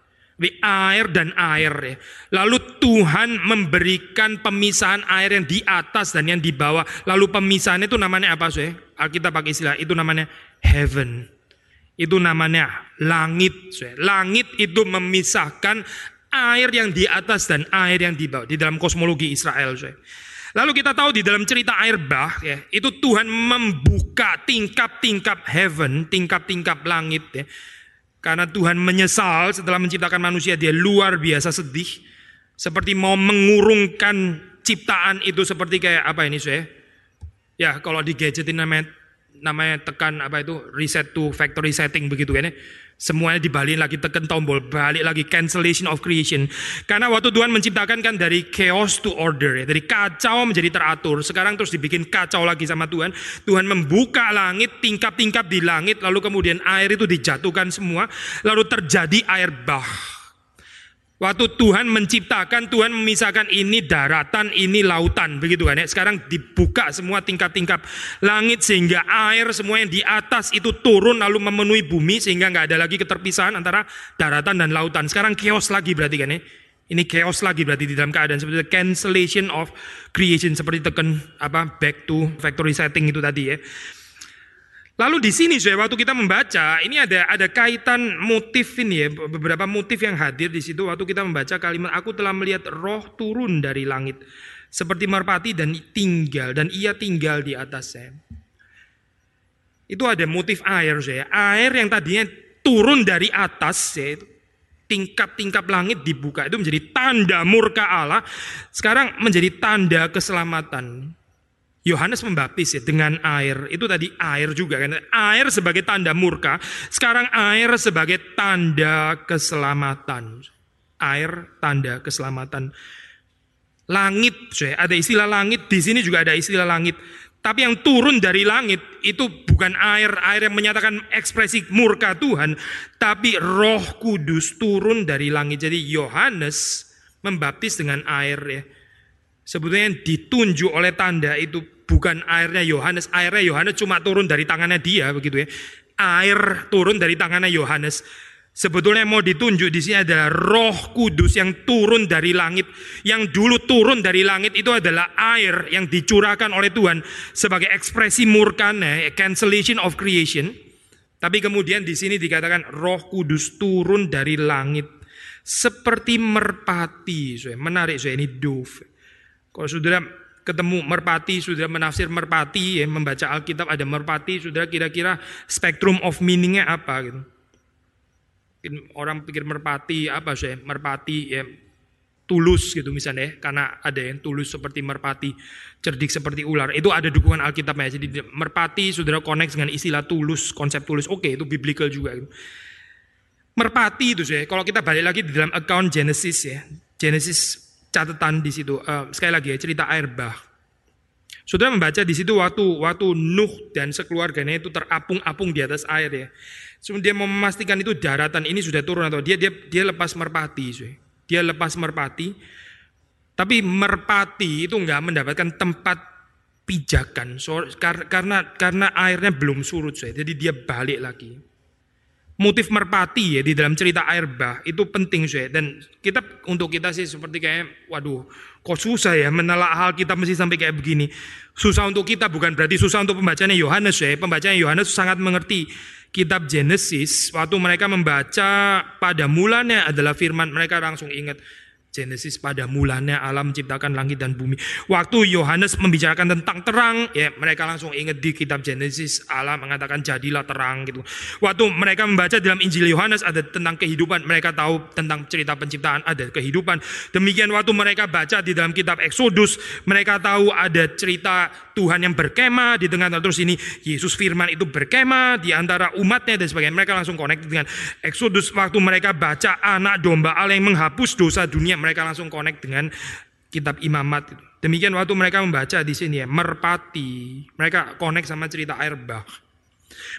air dan air. Ya. Lalu Tuhan memberikan pemisahan air yang di atas dan yang di bawah. Lalu pemisahan itu namanya apa sih? Alkitab pakai istilah itu namanya heaven. Itu namanya langit. Langit itu memisahkan air yang di atas dan air yang di bawah di dalam kosmologi Israel. Lalu kita tahu di dalam cerita air bah ya, itu Tuhan membuka tingkap-tingkap heaven, tingkap-tingkap langit ya karena Tuhan menyesal setelah menciptakan manusia, dia luar biasa sedih. Seperti mau mengurungkan ciptaan itu seperti kayak apa ini saya? Ya kalau di gadget ini namanya, namanya tekan apa itu reset to factory setting begitu kan ya. Semuanya dibalik lagi tekan tombol, balik lagi cancellation of creation. Karena waktu Tuhan menciptakan kan dari chaos to order ya, dari kacau menjadi teratur. Sekarang terus dibikin kacau lagi sama Tuhan. Tuhan membuka langit, tingkap-tingkap di langit, lalu kemudian air itu dijatuhkan semua, lalu terjadi air bah. Waktu Tuhan menciptakan, Tuhan memisahkan ini daratan, ini lautan, begitu kan ya. Sekarang dibuka semua tingkat-tingkat langit sehingga air semua yang di atas itu turun lalu memenuhi bumi sehingga nggak ada lagi keterpisahan antara daratan dan lautan. Sekarang chaos lagi berarti kan ya. Ini chaos lagi berarti di dalam keadaan seperti cancellation of creation seperti tekan apa back to factory setting itu tadi ya. Lalu di sini saya waktu kita membaca ini ada ada kaitan motif ini ya beberapa motif yang hadir di situ waktu kita membaca kalimat aku telah melihat roh turun dari langit seperti merpati dan tinggal dan ia tinggal di atas saya. Itu ada motif air saya. Air yang tadinya turun dari atas ya, tingkap-tingkap langit dibuka itu menjadi tanda murka Allah sekarang menjadi tanda keselamatan. Yohanes membaptis ya dengan air. Itu tadi air juga kan. Air sebagai tanda murka, sekarang air sebagai tanda keselamatan. Air tanda keselamatan. Langit, ada istilah langit, di sini juga ada istilah langit. Tapi yang turun dari langit itu bukan air, air yang menyatakan ekspresi murka Tuhan, tapi Roh Kudus turun dari langit. Jadi Yohanes membaptis dengan air ya. Sebetulnya ditunjuk oleh tanda itu bukan airnya Yohanes, airnya Yohanes cuma turun dari tangannya dia begitu ya. Air turun dari tangannya Yohanes. Sebetulnya mau ditunjuk di sini adalah Roh Kudus yang turun dari langit. Yang dulu turun dari langit itu adalah air yang dicurahkan oleh Tuhan sebagai ekspresi murkanya, cancellation of creation. Tapi kemudian di sini dikatakan Roh Kudus turun dari langit seperti merpati. Menarik, ini dove. Kalau saudara ketemu merpati, sudah menafsir merpati, ya, membaca Alkitab ada merpati, sudah kira-kira spektrum of meaningnya apa gitu. Orang pikir merpati apa sih? Merpati ya tulus gitu misalnya, ya, karena ada yang tulus seperti merpati, cerdik seperti ular. Itu ada dukungan Alkitabnya. Jadi merpati sudah connect dengan istilah tulus, konsep tulus. Oke, itu biblical juga. Gitu. Merpati itu sih. Kalau kita balik lagi di dalam account Genesis ya, Genesis catatan di situ. Uh, sekali lagi ya, cerita air bah. Sudah membaca di situ waktu waktu Nuh dan sekeluarganya itu terapung-apung di atas air ya. Kemudian dia memastikan itu daratan ini sudah turun atau dia dia dia lepas merpati, cuy. Dia lepas merpati. Tapi merpati itu nggak mendapatkan tempat pijakan so, karena karena airnya belum surut. Jadi dia balik lagi motif merpati ya di dalam cerita air bah itu penting sih dan kita untuk kita sih seperti kayak waduh kok susah ya menelaah hal kita mesti sampai kayak begini. Susah untuk kita bukan berarti susah untuk pembacanya Yohanes ya pembacanya Yohanes sangat mengerti kitab Genesis, waktu mereka membaca pada mulanya adalah firman, mereka langsung ingat Genesis pada mulanya alam menciptakan langit dan bumi. Waktu Yohanes membicarakan tentang terang, ya mereka langsung ingat di kitab Genesis Allah mengatakan jadilah terang gitu. Waktu mereka membaca dalam Injil Yohanes ada tentang kehidupan, mereka tahu tentang cerita penciptaan ada kehidupan. Demikian waktu mereka baca di dalam kitab Exodus, mereka tahu ada cerita Tuhan yang berkemah di tengah terus ini Yesus firman itu berkemah di antara umatnya dan sebagainya. Mereka langsung connect dengan Exodus waktu mereka baca anak domba Allah yang menghapus dosa dunia mereka langsung connect dengan kitab imamat. Demikian waktu mereka membaca di sini ya, merpati. Mereka connect sama cerita air bah.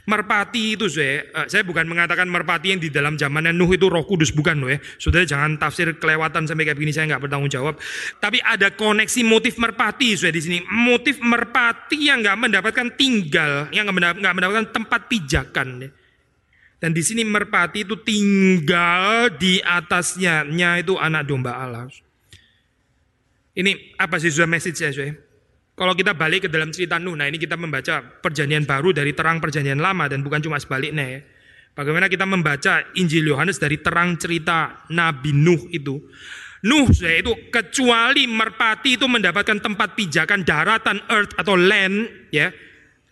Merpati itu saya, eh, saya bukan mengatakan merpati yang di dalam zamannya Nuh itu roh kudus, bukan loh ya. Saudara jangan tafsir kelewatan sampai kayak begini, saya nggak bertanggung jawab. Tapi ada koneksi motif merpati saya di sini. Motif merpati yang nggak mendapatkan tinggal, yang nggak mendapatkan tempat pijakan. Ya. Dan di sini merpati itu tinggal di atasnya, nya itu anak domba Allah. Ini apa sih sudah message saya, sudah? Kalau kita balik ke dalam cerita Nuh, nah ini kita membaca perjanjian baru dari terang perjanjian lama dan bukan cuma sebaliknya ya. Bagaimana kita membaca Injil Yohanes dari terang cerita Nabi Nuh itu. Nuh saya itu kecuali merpati itu mendapatkan tempat pijakan daratan earth atau land ya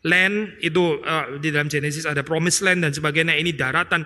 land itu uh, di dalam Genesis ada promised land dan sebagainya. Ini daratan.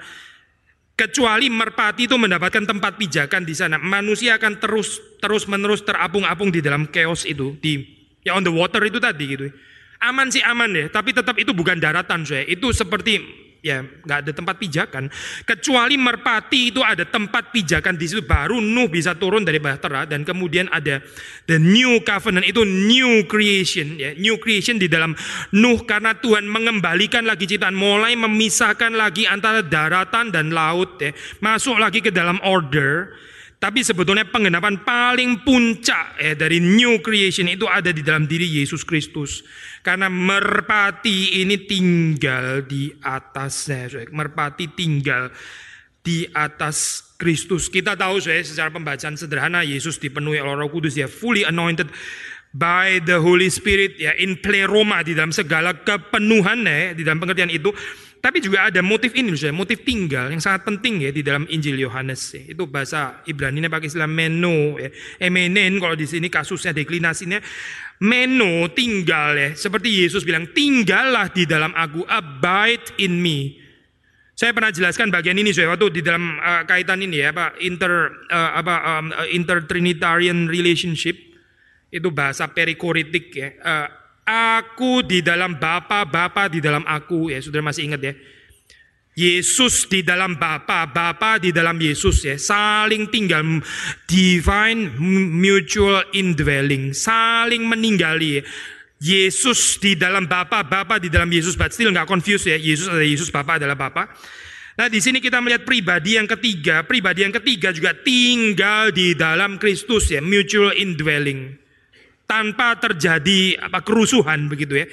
Kecuali merpati itu mendapatkan tempat pijakan di sana. Manusia akan terus terus menerus terapung-apung di dalam chaos itu di ya on the water itu tadi gitu. Aman sih aman ya tapi tetap itu bukan daratan saya itu seperti ya nggak ada tempat pijakan. Kecuali merpati itu ada tempat pijakan di situ baru Nuh bisa turun dari bahtera dan kemudian ada the new covenant itu new creation ya new creation di dalam Nuh karena Tuhan mengembalikan lagi ciptaan mulai memisahkan lagi antara daratan dan laut ya. Masuk lagi ke dalam order tapi sebetulnya penggenapan paling puncak ya, dari new creation itu ada di dalam diri Yesus Kristus. Karena merpati ini tinggal di atasnya. Merpati tinggal di atas Kristus. Kita tahu saya secara pembacaan sederhana Yesus dipenuhi oleh Roh Kudus ya fully anointed by the Holy Spirit ya in pleroma di dalam segala kepenuhannya ya, di dalam pengertian itu tapi juga ada motif ini, saya, motif tinggal yang sangat penting ya di dalam Injil Yohanes. Ya. Itu bahasa Ibrani pakai istilah meno, ya. emenen kalau di sini kasusnya deklinasinya meno tinggal ya. Seperti Yesus bilang, tinggallah di dalam aku, abide in me. Saya pernah jelaskan bagian ini saya waktu di dalam uh, kaitan ini ya, apa inter uh, apa um, intertrinitarian relationship itu bahasa perikoritik ya. Uh, Aku di dalam Bapa, Bapa di dalam aku. Ya, saudara masih ingat ya. Yesus di dalam Bapa, Bapa di dalam Yesus ya. Saling tinggal divine mutual indwelling, saling meninggali ya. Yesus di dalam Bapa, Bapa di dalam Yesus, but still nggak confused ya. Yesus adalah Yesus, Bapa adalah Bapa. Nah di sini kita melihat pribadi yang ketiga, pribadi yang ketiga juga tinggal di dalam Kristus ya, mutual indwelling tanpa terjadi apa kerusuhan begitu ya.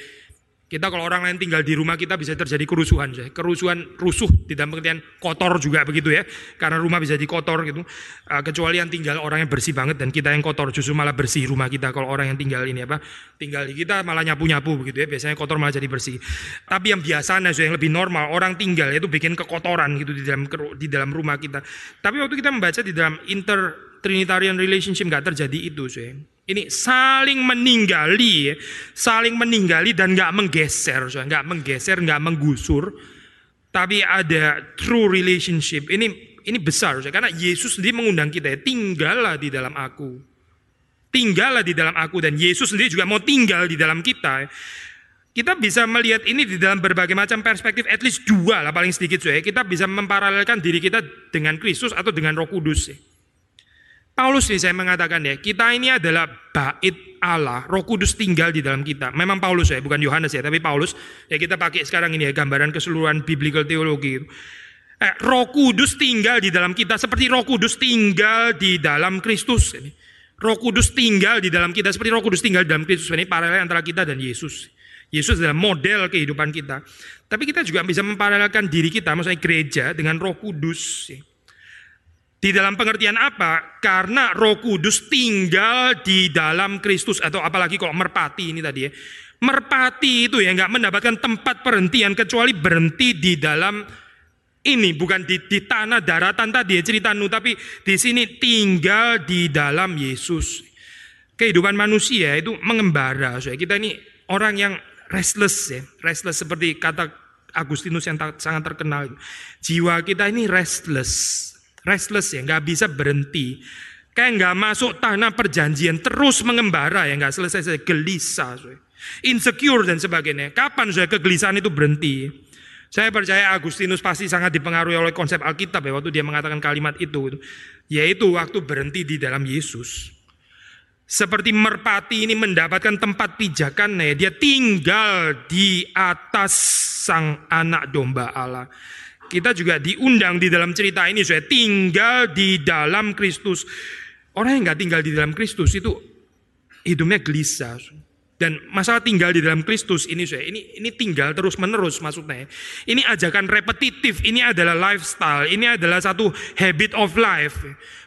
Kita kalau orang lain tinggal di rumah kita bisa terjadi kerusuhan, kerusuhan rusuh di dalam pengertian kotor juga begitu ya, karena rumah bisa dikotor gitu. Uh, kecuali yang tinggal orang yang bersih banget dan kita yang kotor justru malah bersih rumah kita. Kalau orang yang tinggal ini apa, tinggal di kita malah nyapu nyapu begitu ya, biasanya kotor malah jadi bersih. Tapi yang biasanya yang lebih normal orang tinggal itu bikin kekotoran gitu di dalam di dalam rumah kita. Tapi waktu kita membaca di dalam inter Trinitarian relationship nggak terjadi itu, sih. Ini saling meninggali, saling meninggali dan nggak menggeser, nggak menggeser, nggak menggusur, tapi ada true relationship. Ini ini besar, karena Yesus sendiri mengundang kita ya, tinggallah di dalam aku, tinggallah di dalam aku dan Yesus sendiri juga mau tinggal di dalam kita. Kita bisa melihat ini di dalam berbagai macam perspektif, at least dua lah paling sedikit ya. Kita bisa memparalelkan diri kita dengan Kristus atau dengan Roh Kudus. Ya. Paulus nih saya mengatakan ya, kita ini adalah bait Allah, Roh Kudus tinggal di dalam kita. Memang Paulus ya, bukan Yohanes ya, tapi Paulus. Ya kita pakai sekarang ini ya gambaran keseluruhan biblical teologi. Eh, Roh Kudus tinggal di dalam kita seperti Roh Kudus tinggal di dalam Kristus. Ini. Roh Kudus tinggal di dalam kita seperti Roh Kudus tinggal di dalam Kristus. Ini paralel antara kita dan Yesus. Yesus adalah model kehidupan kita. Tapi kita juga bisa memparalelkan diri kita, maksudnya gereja dengan Roh Kudus. Di dalam pengertian apa? Karena Roh Kudus tinggal di dalam Kristus atau apalagi kalau merpati ini tadi ya. Merpati itu ya nggak mendapatkan tempat perhentian kecuali berhenti di dalam ini bukan di, di tanah daratan tadi ya cerita Nuh, tapi di sini tinggal di dalam Yesus. Kehidupan manusia itu mengembara. So, kita ini orang yang restless ya, restless seperti kata Agustinus yang sangat terkenal. Jiwa kita ini restless, restless ya, nggak bisa berhenti. Kayak nggak masuk tanah perjanjian, terus mengembara ya, nggak selesai, gelisah. So. Insecure dan sebagainya. Kapan saya kegelisahan itu berhenti? Saya percaya Agustinus pasti sangat dipengaruhi oleh konsep Alkitab ya waktu dia mengatakan kalimat itu. Yaitu waktu berhenti di dalam Yesus. Seperti merpati ini mendapatkan tempat pijakan, ya, dia tinggal di atas sang anak domba Allah. Kita juga diundang di dalam cerita ini, saya tinggal di dalam Kristus. Orang yang nggak tinggal di dalam Kristus itu hidupnya gelisah. Dan masalah tinggal di dalam Kristus ini saya ini ini tinggal terus menerus maksudnya. Ini ajakan repetitif, ini adalah lifestyle, ini adalah satu habit of life.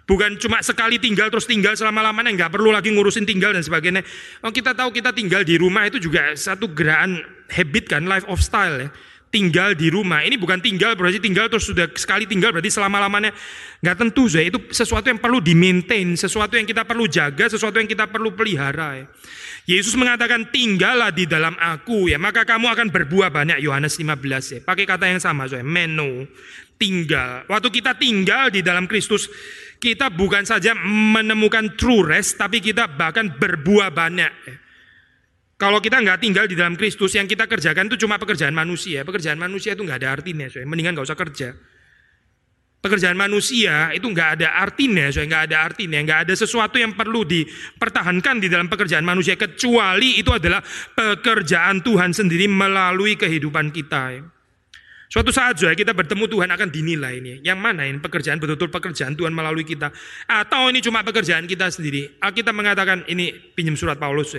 Bukan cuma sekali tinggal terus tinggal selama-lamanya nggak perlu lagi ngurusin tinggal dan sebagainya. Oh, kita tahu kita tinggal di rumah itu juga satu gerakan habit kan life of style ya. Tinggal di rumah. Ini bukan tinggal berarti tinggal terus sudah sekali tinggal berarti selama-lamanya nggak tentu saya itu sesuatu yang perlu di maintain, sesuatu yang kita perlu jaga, sesuatu yang kita perlu pelihara ya. Yesus mengatakan tinggallah di dalam aku ya maka kamu akan berbuah banyak Yohanes 15 ya. Pakai kata yang sama saya meno tinggal. Waktu kita tinggal di dalam Kristus kita bukan saja menemukan true rest tapi kita bahkan berbuah banyak. Ya. Kalau kita nggak tinggal di dalam Kristus yang kita kerjakan itu cuma pekerjaan manusia. Pekerjaan manusia itu nggak ada artinya. Saya mendingan nggak usah kerja. Pekerjaan manusia itu nggak ada artinya, so nggak ada artinya, nggak ada sesuatu yang perlu dipertahankan di dalam pekerjaan manusia kecuali itu adalah pekerjaan Tuhan sendiri melalui kehidupan kita. Suatu saat juga kita bertemu Tuhan akan dinilai ini. Yang mana ini pekerjaan betul-betul pekerjaan Tuhan melalui kita atau ini cuma pekerjaan kita sendiri. Kita mengatakan ini pinjam surat Paulus.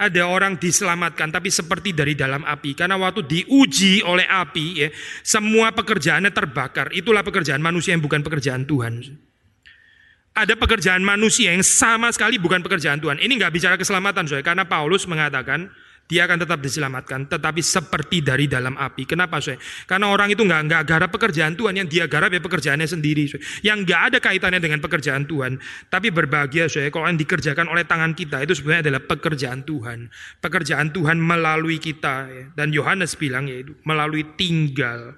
Ada orang diselamatkan tapi seperti dari dalam api. Karena waktu diuji oleh api ya semua pekerjaannya terbakar. Itulah pekerjaan manusia yang bukan pekerjaan Tuhan. Ada pekerjaan manusia yang sama sekali bukan pekerjaan Tuhan. Ini nggak bicara keselamatan soalnya karena Paulus mengatakan dia akan tetap diselamatkan, tetapi seperti dari dalam api. Kenapa, saya? Karena orang itu nggak nggak garap pekerjaan Tuhan, yang dia garap ya pekerjaannya sendiri, saya. yang nggak ada kaitannya dengan pekerjaan Tuhan. Tapi berbahagia, saya, kalau yang dikerjakan oleh tangan kita itu sebenarnya adalah pekerjaan Tuhan, pekerjaan Tuhan melalui kita. Ya. Dan Yohanes bilang yaitu melalui tinggal,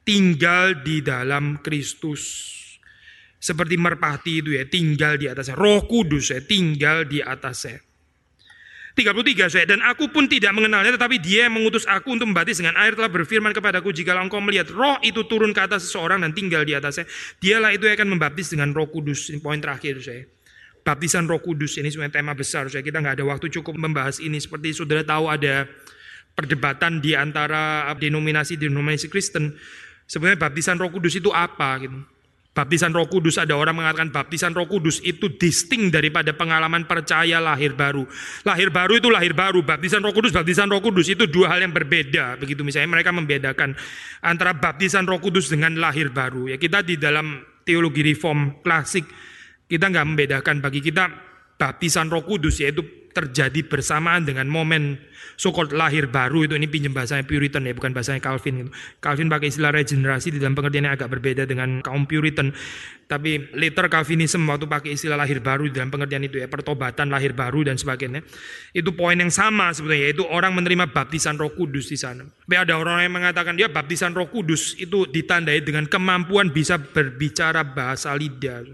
tinggal di dalam Kristus. Seperti merpati itu ya, tinggal di atasnya. Roh Kudus ya, tinggal di atasnya. 33 saya dan aku pun tidak mengenalnya tetapi dia yang mengutus aku untuk membaptis dengan air telah berfirman kepadaku jika engkau melihat roh itu turun ke atas seseorang dan tinggal di atasnya dialah itu yang akan membaptis dengan roh kudus. Ini poin terakhir saya baptisan roh kudus ini sebenarnya tema besar saya kita nggak ada waktu cukup membahas ini. Seperti saudara tahu ada perdebatan di antara denominasi denominasi Kristen. Sebenarnya baptisan roh kudus itu apa gitu Baptisan Roh Kudus ada orang mengatakan baptisan Roh Kudus itu disting daripada pengalaman percaya lahir baru. Lahir baru itu lahir baru, baptisan Roh Kudus, baptisan Roh Kudus itu dua hal yang berbeda. Begitu misalnya mereka membedakan antara baptisan Roh Kudus dengan lahir baru. Ya kita di dalam teologi reform klasik kita nggak membedakan bagi kita baptisan Roh Kudus yaitu terjadi bersamaan dengan momen so lahir baru. Itu ini pinjam bahasanya Puritan ya bukan bahasanya Calvin gitu. Calvin pakai istilah regenerasi di dalam pengertian yang agak berbeda dengan kaum Puritan. Tapi later Calvinism waktu pakai istilah lahir baru di dalam pengertian itu ya pertobatan lahir baru dan sebagainya. Itu poin yang sama sebetulnya yaitu orang menerima baptisan Roh Kudus di sana. Tapi ada orang yang mengatakan dia baptisan Roh Kudus itu ditandai dengan kemampuan bisa berbicara bahasa lidah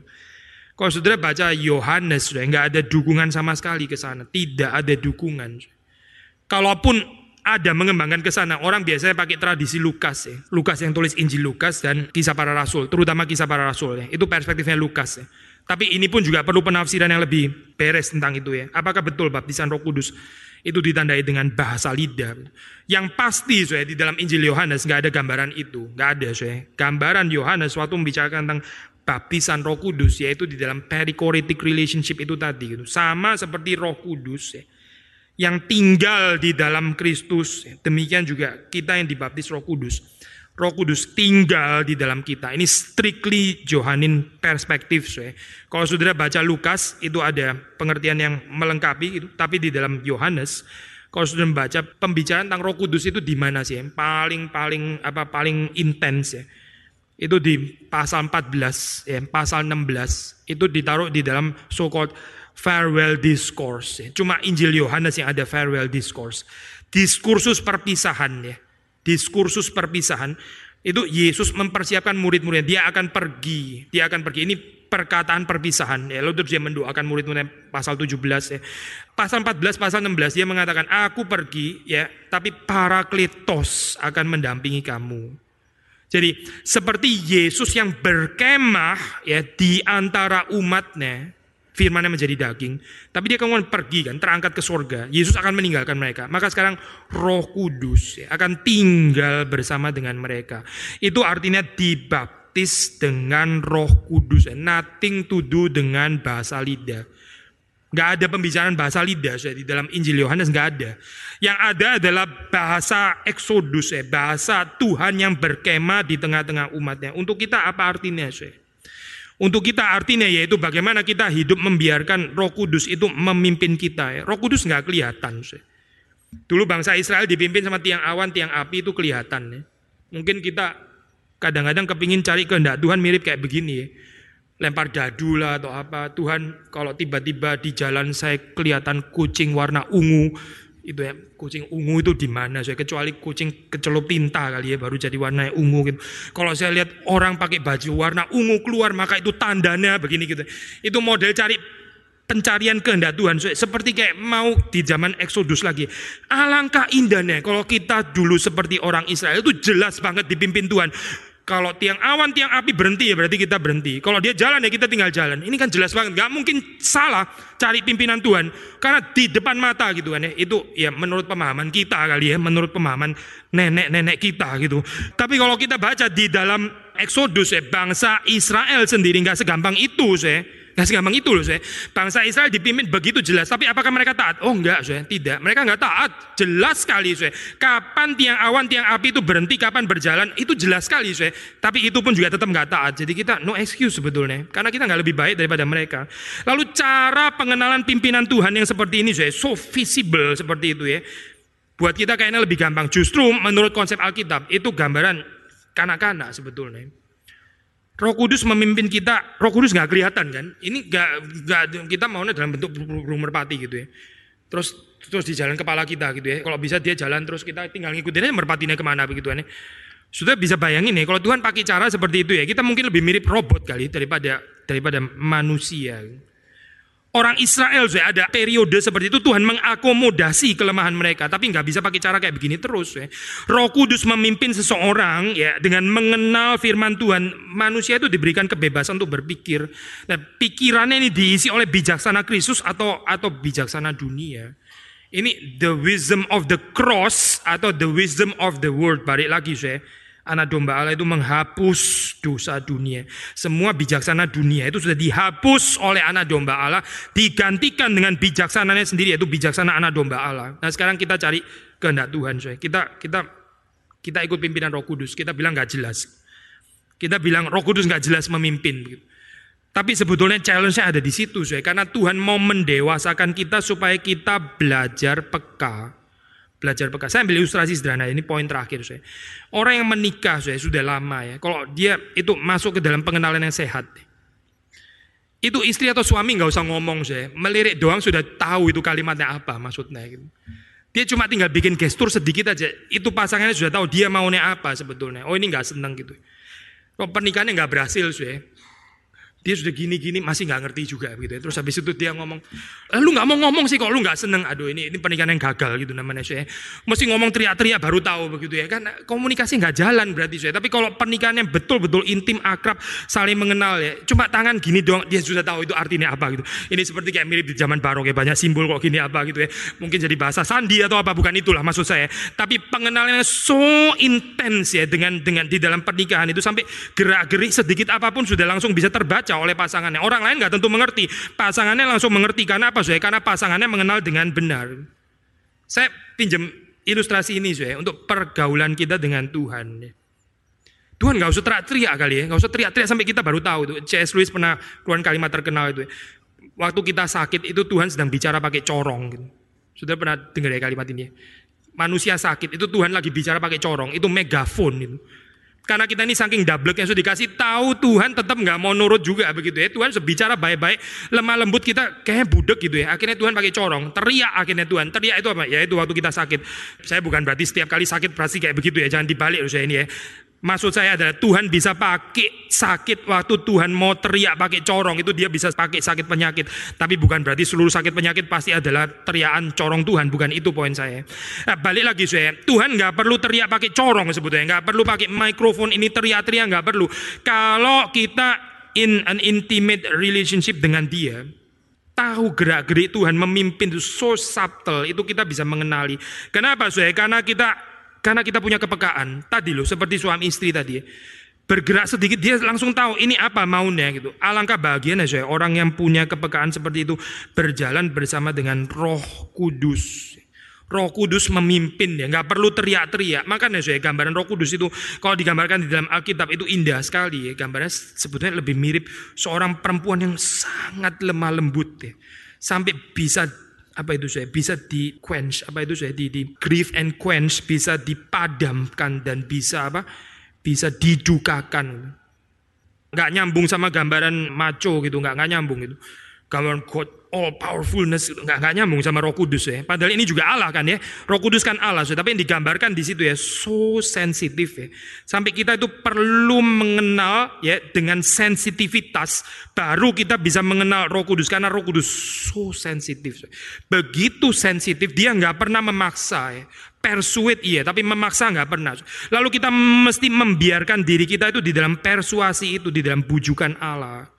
kalau saudara baca Yohanes, sudah nggak ada dukungan sama sekali ke sana. Tidak ada dukungan. Kalaupun ada mengembangkan ke sana, orang biasanya pakai tradisi Lukas ya. Lukas yang tulis Injil Lukas dan kisah para rasul, terutama kisah para rasul ya. Itu perspektifnya Lukas ya. Tapi ini pun juga perlu penafsiran yang lebih beres tentang itu ya. Apakah betul baptisan Roh Kudus itu ditandai dengan bahasa lidah? Yang pasti saya di dalam Injil Yohanes nggak ada gambaran itu, nggak ada saya. Gambaran Yohanes waktu membicarakan tentang baptisan Roh Kudus yaitu di dalam perichoretic relationship itu tadi gitu. Sama seperti Roh Kudus ya, yang tinggal di dalam Kristus. Demikian juga kita yang dibaptis Roh Kudus. Roh Kudus tinggal di dalam kita. Ini strictly Johanin perspektif. Ya. Kalau saudara baca Lukas itu ada pengertian yang melengkapi itu, tapi di dalam Yohanes Kalau sudah membaca pembicaraan tentang Roh Kudus itu di mana sih? Paling paling apa paling intens ya. Itu di pasal 14 ya, pasal 16 itu ditaruh di dalam so called farewell discourse. Ya. Cuma Injil Yohanes yang ada farewell discourse. Diskursus perpisahan ya. Diskursus perpisahan itu Yesus mempersiapkan murid-muridnya. Dia akan pergi. Dia akan pergi. Ini perkataan perpisahan. Ya, lalu dia mendoakan murid-muridnya pasal 17 ya. Pasal 14, pasal 16 dia mengatakan, aku pergi ya, tapi Parakletos akan mendampingi kamu. Jadi seperti Yesus yang berkemah ya di antara umatnya, firmannya menjadi daging, tapi dia kemudian pergi kan, terangkat ke surga. Yesus akan meninggalkan mereka. Maka sekarang Roh Kudus ya, akan tinggal bersama dengan mereka. Itu artinya dibab baptis dengan roh kudus. Nothing to do dengan bahasa lidah. Gak ada pembicaraan bahasa lidah saya di dalam Injil Yohanes gak ada. Yang ada adalah bahasa eksodus ya, bahasa Tuhan yang berkemah di tengah-tengah umatnya. Untuk kita apa artinya saya? Untuk kita artinya yaitu bagaimana kita hidup membiarkan Roh Kudus itu memimpin kita. Ya. Roh Kudus nggak kelihatan. Saya. Dulu bangsa Israel dipimpin sama tiang awan, tiang api itu kelihatan. Ya. Mungkin kita Kadang-kadang kepingin cari kehendak Tuhan mirip kayak begini ya. Lempar dadu lah atau apa. Tuhan kalau tiba-tiba di jalan saya kelihatan kucing warna ungu. Itu ya, kucing ungu itu di mana? Saya kecuali kucing kecelup tinta kali ya baru jadi warna ungu gitu. Kalau saya lihat orang pakai baju warna ungu keluar maka itu tandanya begini gitu. Itu model cari pencarian kehendak Tuhan. Seperti kayak mau di zaman Exodus lagi. Alangkah indahnya kalau kita dulu seperti orang Israel itu jelas banget dipimpin Tuhan. Kalau tiang awan, tiang api berhenti ya berarti kita berhenti. Kalau dia jalan ya kita tinggal jalan. Ini kan jelas banget. Gak mungkin salah cari pimpinan Tuhan. Karena di depan mata gitu kan ya. Itu ya menurut pemahaman kita kali ya. Menurut pemahaman nenek-nenek kita gitu. Tapi kalau kita baca di dalam Exodus ya. Bangsa Israel sendiri gak segampang itu saya Gak segampang itu loh saya. Bangsa Israel dipimpin begitu jelas. Tapi apakah mereka taat? Oh enggak saya. Tidak. Mereka enggak taat. Jelas sekali saya. Kapan tiang awan, tiang api itu berhenti, kapan berjalan. Itu jelas sekali saya. Tapi itu pun juga tetap enggak taat. Jadi kita no excuse sebetulnya. Karena kita enggak lebih baik daripada mereka. Lalu cara pengenalan pimpinan Tuhan yang seperti ini saya. So visible seperti itu ya. Buat kita kayaknya lebih gampang. Justru menurut konsep Alkitab itu gambaran kanak-kanak sebetulnya. Roh Kudus memimpin kita, Roh Kudus nggak kelihatan kan? Ini nggak nggak kita maunya dalam bentuk burung merpati gitu ya. Terus terus di jalan kepala kita gitu ya. Kalau bisa dia jalan terus kita tinggal ngikutin aja merpatinya ke mana begitu ya. Sudah bisa bayangin nih kalau Tuhan pakai cara seperti itu ya, kita mungkin lebih mirip robot kali daripada daripada manusia. Orang Israel saya ada periode seperti itu Tuhan mengakomodasi kelemahan mereka. Tapi nggak bisa pakai cara kayak begini terus ya. Roh Kudus memimpin seseorang ya dengan mengenal firman Tuhan. Manusia itu diberikan kebebasan untuk berpikir. Dan pikirannya ini diisi oleh bijaksana Kristus atau atau bijaksana dunia. Ini the wisdom of the cross atau the wisdom of the world balik lagi saya Anak domba Allah itu menghapus dosa dunia. Semua bijaksana dunia itu sudah dihapus oleh anak domba Allah. Digantikan dengan bijaksananya sendiri yaitu bijaksana anak domba Allah. Nah sekarang kita cari kehendak Tuhan. Saya. Kita kita kita ikut pimpinan roh kudus. Kita bilang gak jelas. Kita bilang roh kudus gak jelas memimpin. Tapi sebetulnya challenge-nya ada di situ. Saya. Karena Tuhan mau mendewasakan kita supaya kita belajar peka belajar peka. Saya ambil ilustrasi sederhana, ini poin terakhir saya. Orang yang menikah saya sudah lama ya, kalau dia itu masuk ke dalam pengenalan yang sehat, itu istri atau suami nggak usah ngomong saya, melirik doang sudah tahu itu kalimatnya apa maksudnya. Gitu. Dia cuma tinggal bikin gestur sedikit aja, itu pasangannya sudah tahu dia maunya apa sebetulnya. Oh ini nggak senang gitu. Kalau pernikahannya nggak berhasil saya, dia sudah gini-gini masih nggak ngerti juga gitu. Ya. Terus habis itu dia ngomong, eh, lu nggak mau ngomong sih kok lu nggak seneng. Aduh ini ini pernikahan yang gagal gitu namanya saya. Mesti ngomong teriak-teriak baru tahu begitu ya. Kan komunikasi nggak jalan berarti saya. Tapi kalau pernikahan yang betul-betul intim, akrab, saling mengenal ya. Cuma tangan gini doang dia sudah tahu itu artinya apa gitu. Ini seperti kayak mirip di zaman barok ya banyak simbol kok gini apa gitu ya. Mungkin jadi bahasa sandi atau apa bukan itulah maksud saya. Tapi pengenalannya so intens ya dengan dengan di dalam pernikahan itu sampai gerak-gerik sedikit apa pun sudah langsung bisa terbaca dibaca oleh pasangannya. Orang lain nggak tentu mengerti. Pasangannya langsung mengerti karena apa, Saya? Karena pasangannya mengenal dengan benar. Saya pinjam ilustrasi ini, saya untuk pergaulan kita dengan Tuhan. Tuhan nggak usah teriak-teriak kali ya, nggak usah teriak-teriak sampai kita baru tahu itu. C.S. Lewis pernah keluar kalimat terkenal itu. Waktu kita sakit itu Tuhan sedang bicara pakai corong. Gitu. Sudah pernah dengar ya kalimat ini? Manusia sakit itu Tuhan lagi bicara pakai corong, itu megafon itu. Karena kita ini saking double yang sudah dikasih tahu Tuhan tetap nggak mau nurut juga begitu ya. Tuhan bicara baik-baik, lemah lembut kita kayak budek gitu ya. Akhirnya Tuhan pakai corong, teriak akhirnya Tuhan. Teriak itu apa? Ya itu waktu kita sakit. Saya bukan berarti setiap kali sakit pasti kayak begitu ya. Jangan dibalik saya ini ya. Maksud saya adalah Tuhan bisa pakai sakit waktu Tuhan mau teriak pakai corong itu dia bisa pakai sakit penyakit. Tapi bukan berarti seluruh sakit penyakit pasti adalah teriakan corong Tuhan. Bukan itu poin saya. Nah, balik lagi saya, Tuhan nggak perlu teriak pakai corong sebetulnya. Nggak perlu pakai mikrofon ini teriak-teriak nggak perlu. Kalau kita in an intimate relationship dengan dia, tahu gerak-gerik Tuhan memimpin itu so subtle itu kita bisa mengenali. Kenapa saya? Karena kita karena kita punya kepekaan. Tadi loh, seperti suami istri tadi. Bergerak sedikit, dia langsung tahu ini apa maunya gitu. Alangkah bahagianya saya, orang yang punya kepekaan seperti itu berjalan bersama dengan roh kudus. Roh Kudus memimpin ya, nggak perlu teriak-teriak. Makanya saya gambaran Roh Kudus itu kalau digambarkan di dalam Alkitab itu indah sekali ya. Gambarnya sebetulnya lebih mirip seorang perempuan yang sangat lemah lembut ya. Sampai bisa apa itu saya? Bisa di quench. Apa itu saya? Di, di grief and quench. Bisa dipadamkan dan bisa apa? Bisa didukakan. Nggak nyambung sama gambaran maco gitu. Nggak nggak nyambung gitu. Gambaran all powerfulness nggak nggak nyambung sama Roh Kudus ya. Padahal ini juga Allah kan ya. Roh Kudus kan Allah, tapi yang digambarkan di situ ya so sensitif ya. Sampai kita itu perlu mengenal ya dengan sensitivitas baru kita bisa mengenal Roh Kudus karena Roh Kudus so sensitif. Begitu sensitif dia nggak pernah memaksa ya. Persuade iya, tapi memaksa nggak pernah. Lalu kita mesti membiarkan diri kita itu di dalam persuasi itu, di dalam bujukan Allah.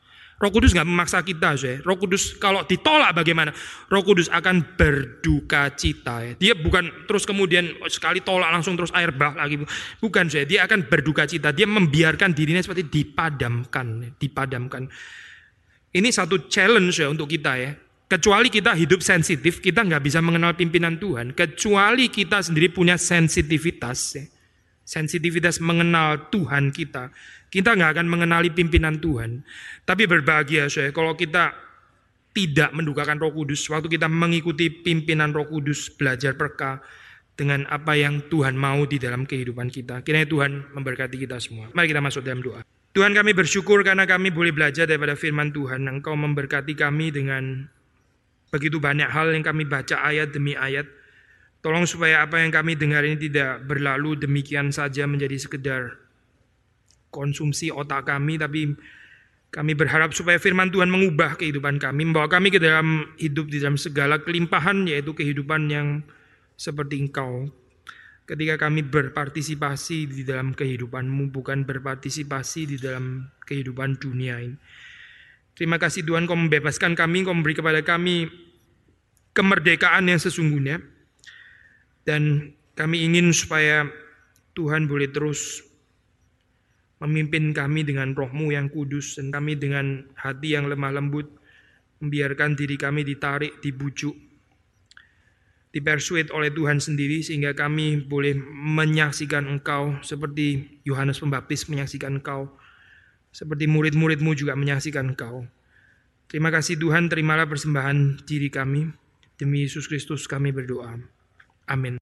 Roh Kudus nggak memaksa kita, saya. Roh Kudus kalau ditolak bagaimana? Roh Kudus akan berduka cita. Ya. Dia bukan terus kemudian sekali tolak langsung terus air bah lagi. Bukan, saya. Dia akan berduka cita. Dia membiarkan dirinya seperti dipadamkan, ya. dipadamkan. Ini satu challenge ya untuk kita ya. Kecuali kita hidup sensitif, kita nggak bisa mengenal pimpinan Tuhan. Kecuali kita sendiri punya sensitivitas, ya. sensitivitas mengenal Tuhan kita kita nggak akan mengenali pimpinan Tuhan. Tapi berbahagia saya kalau kita tidak mendukakan roh kudus. Waktu kita mengikuti pimpinan roh kudus, belajar perkah dengan apa yang Tuhan mau di dalam kehidupan kita. Kiranya Tuhan memberkati kita semua. Mari kita masuk dalam doa. Tuhan kami bersyukur karena kami boleh belajar daripada firman Tuhan. Engkau memberkati kami dengan begitu banyak hal yang kami baca ayat demi ayat. Tolong supaya apa yang kami dengar ini tidak berlalu demikian saja menjadi sekedar konsumsi otak kami, tapi kami berharap supaya firman Tuhan mengubah kehidupan kami, membawa kami ke dalam hidup di dalam segala kelimpahan, yaitu kehidupan yang seperti Engkau. Ketika kami berpartisipasi di dalam kehidupanmu, bukan berpartisipasi di dalam kehidupan dunia ini. Terima kasih Tuhan kau membebaskan kami, kau memberi kepada kami kemerdekaan yang sesungguhnya. Dan kami ingin supaya Tuhan boleh terus Memimpin kami dengan rohmu yang kudus dan kami dengan hati yang lemah lembut. Membiarkan diri kami ditarik, dibujuk, dipersuade oleh Tuhan sendiri sehingga kami boleh menyaksikan Engkau seperti Yohanes Pembaptis menyaksikan Engkau. Seperti murid-muridmu juga menyaksikan Engkau. Terima kasih Tuhan, terimalah persembahan diri kami. Demi Yesus Kristus kami berdoa. Amin.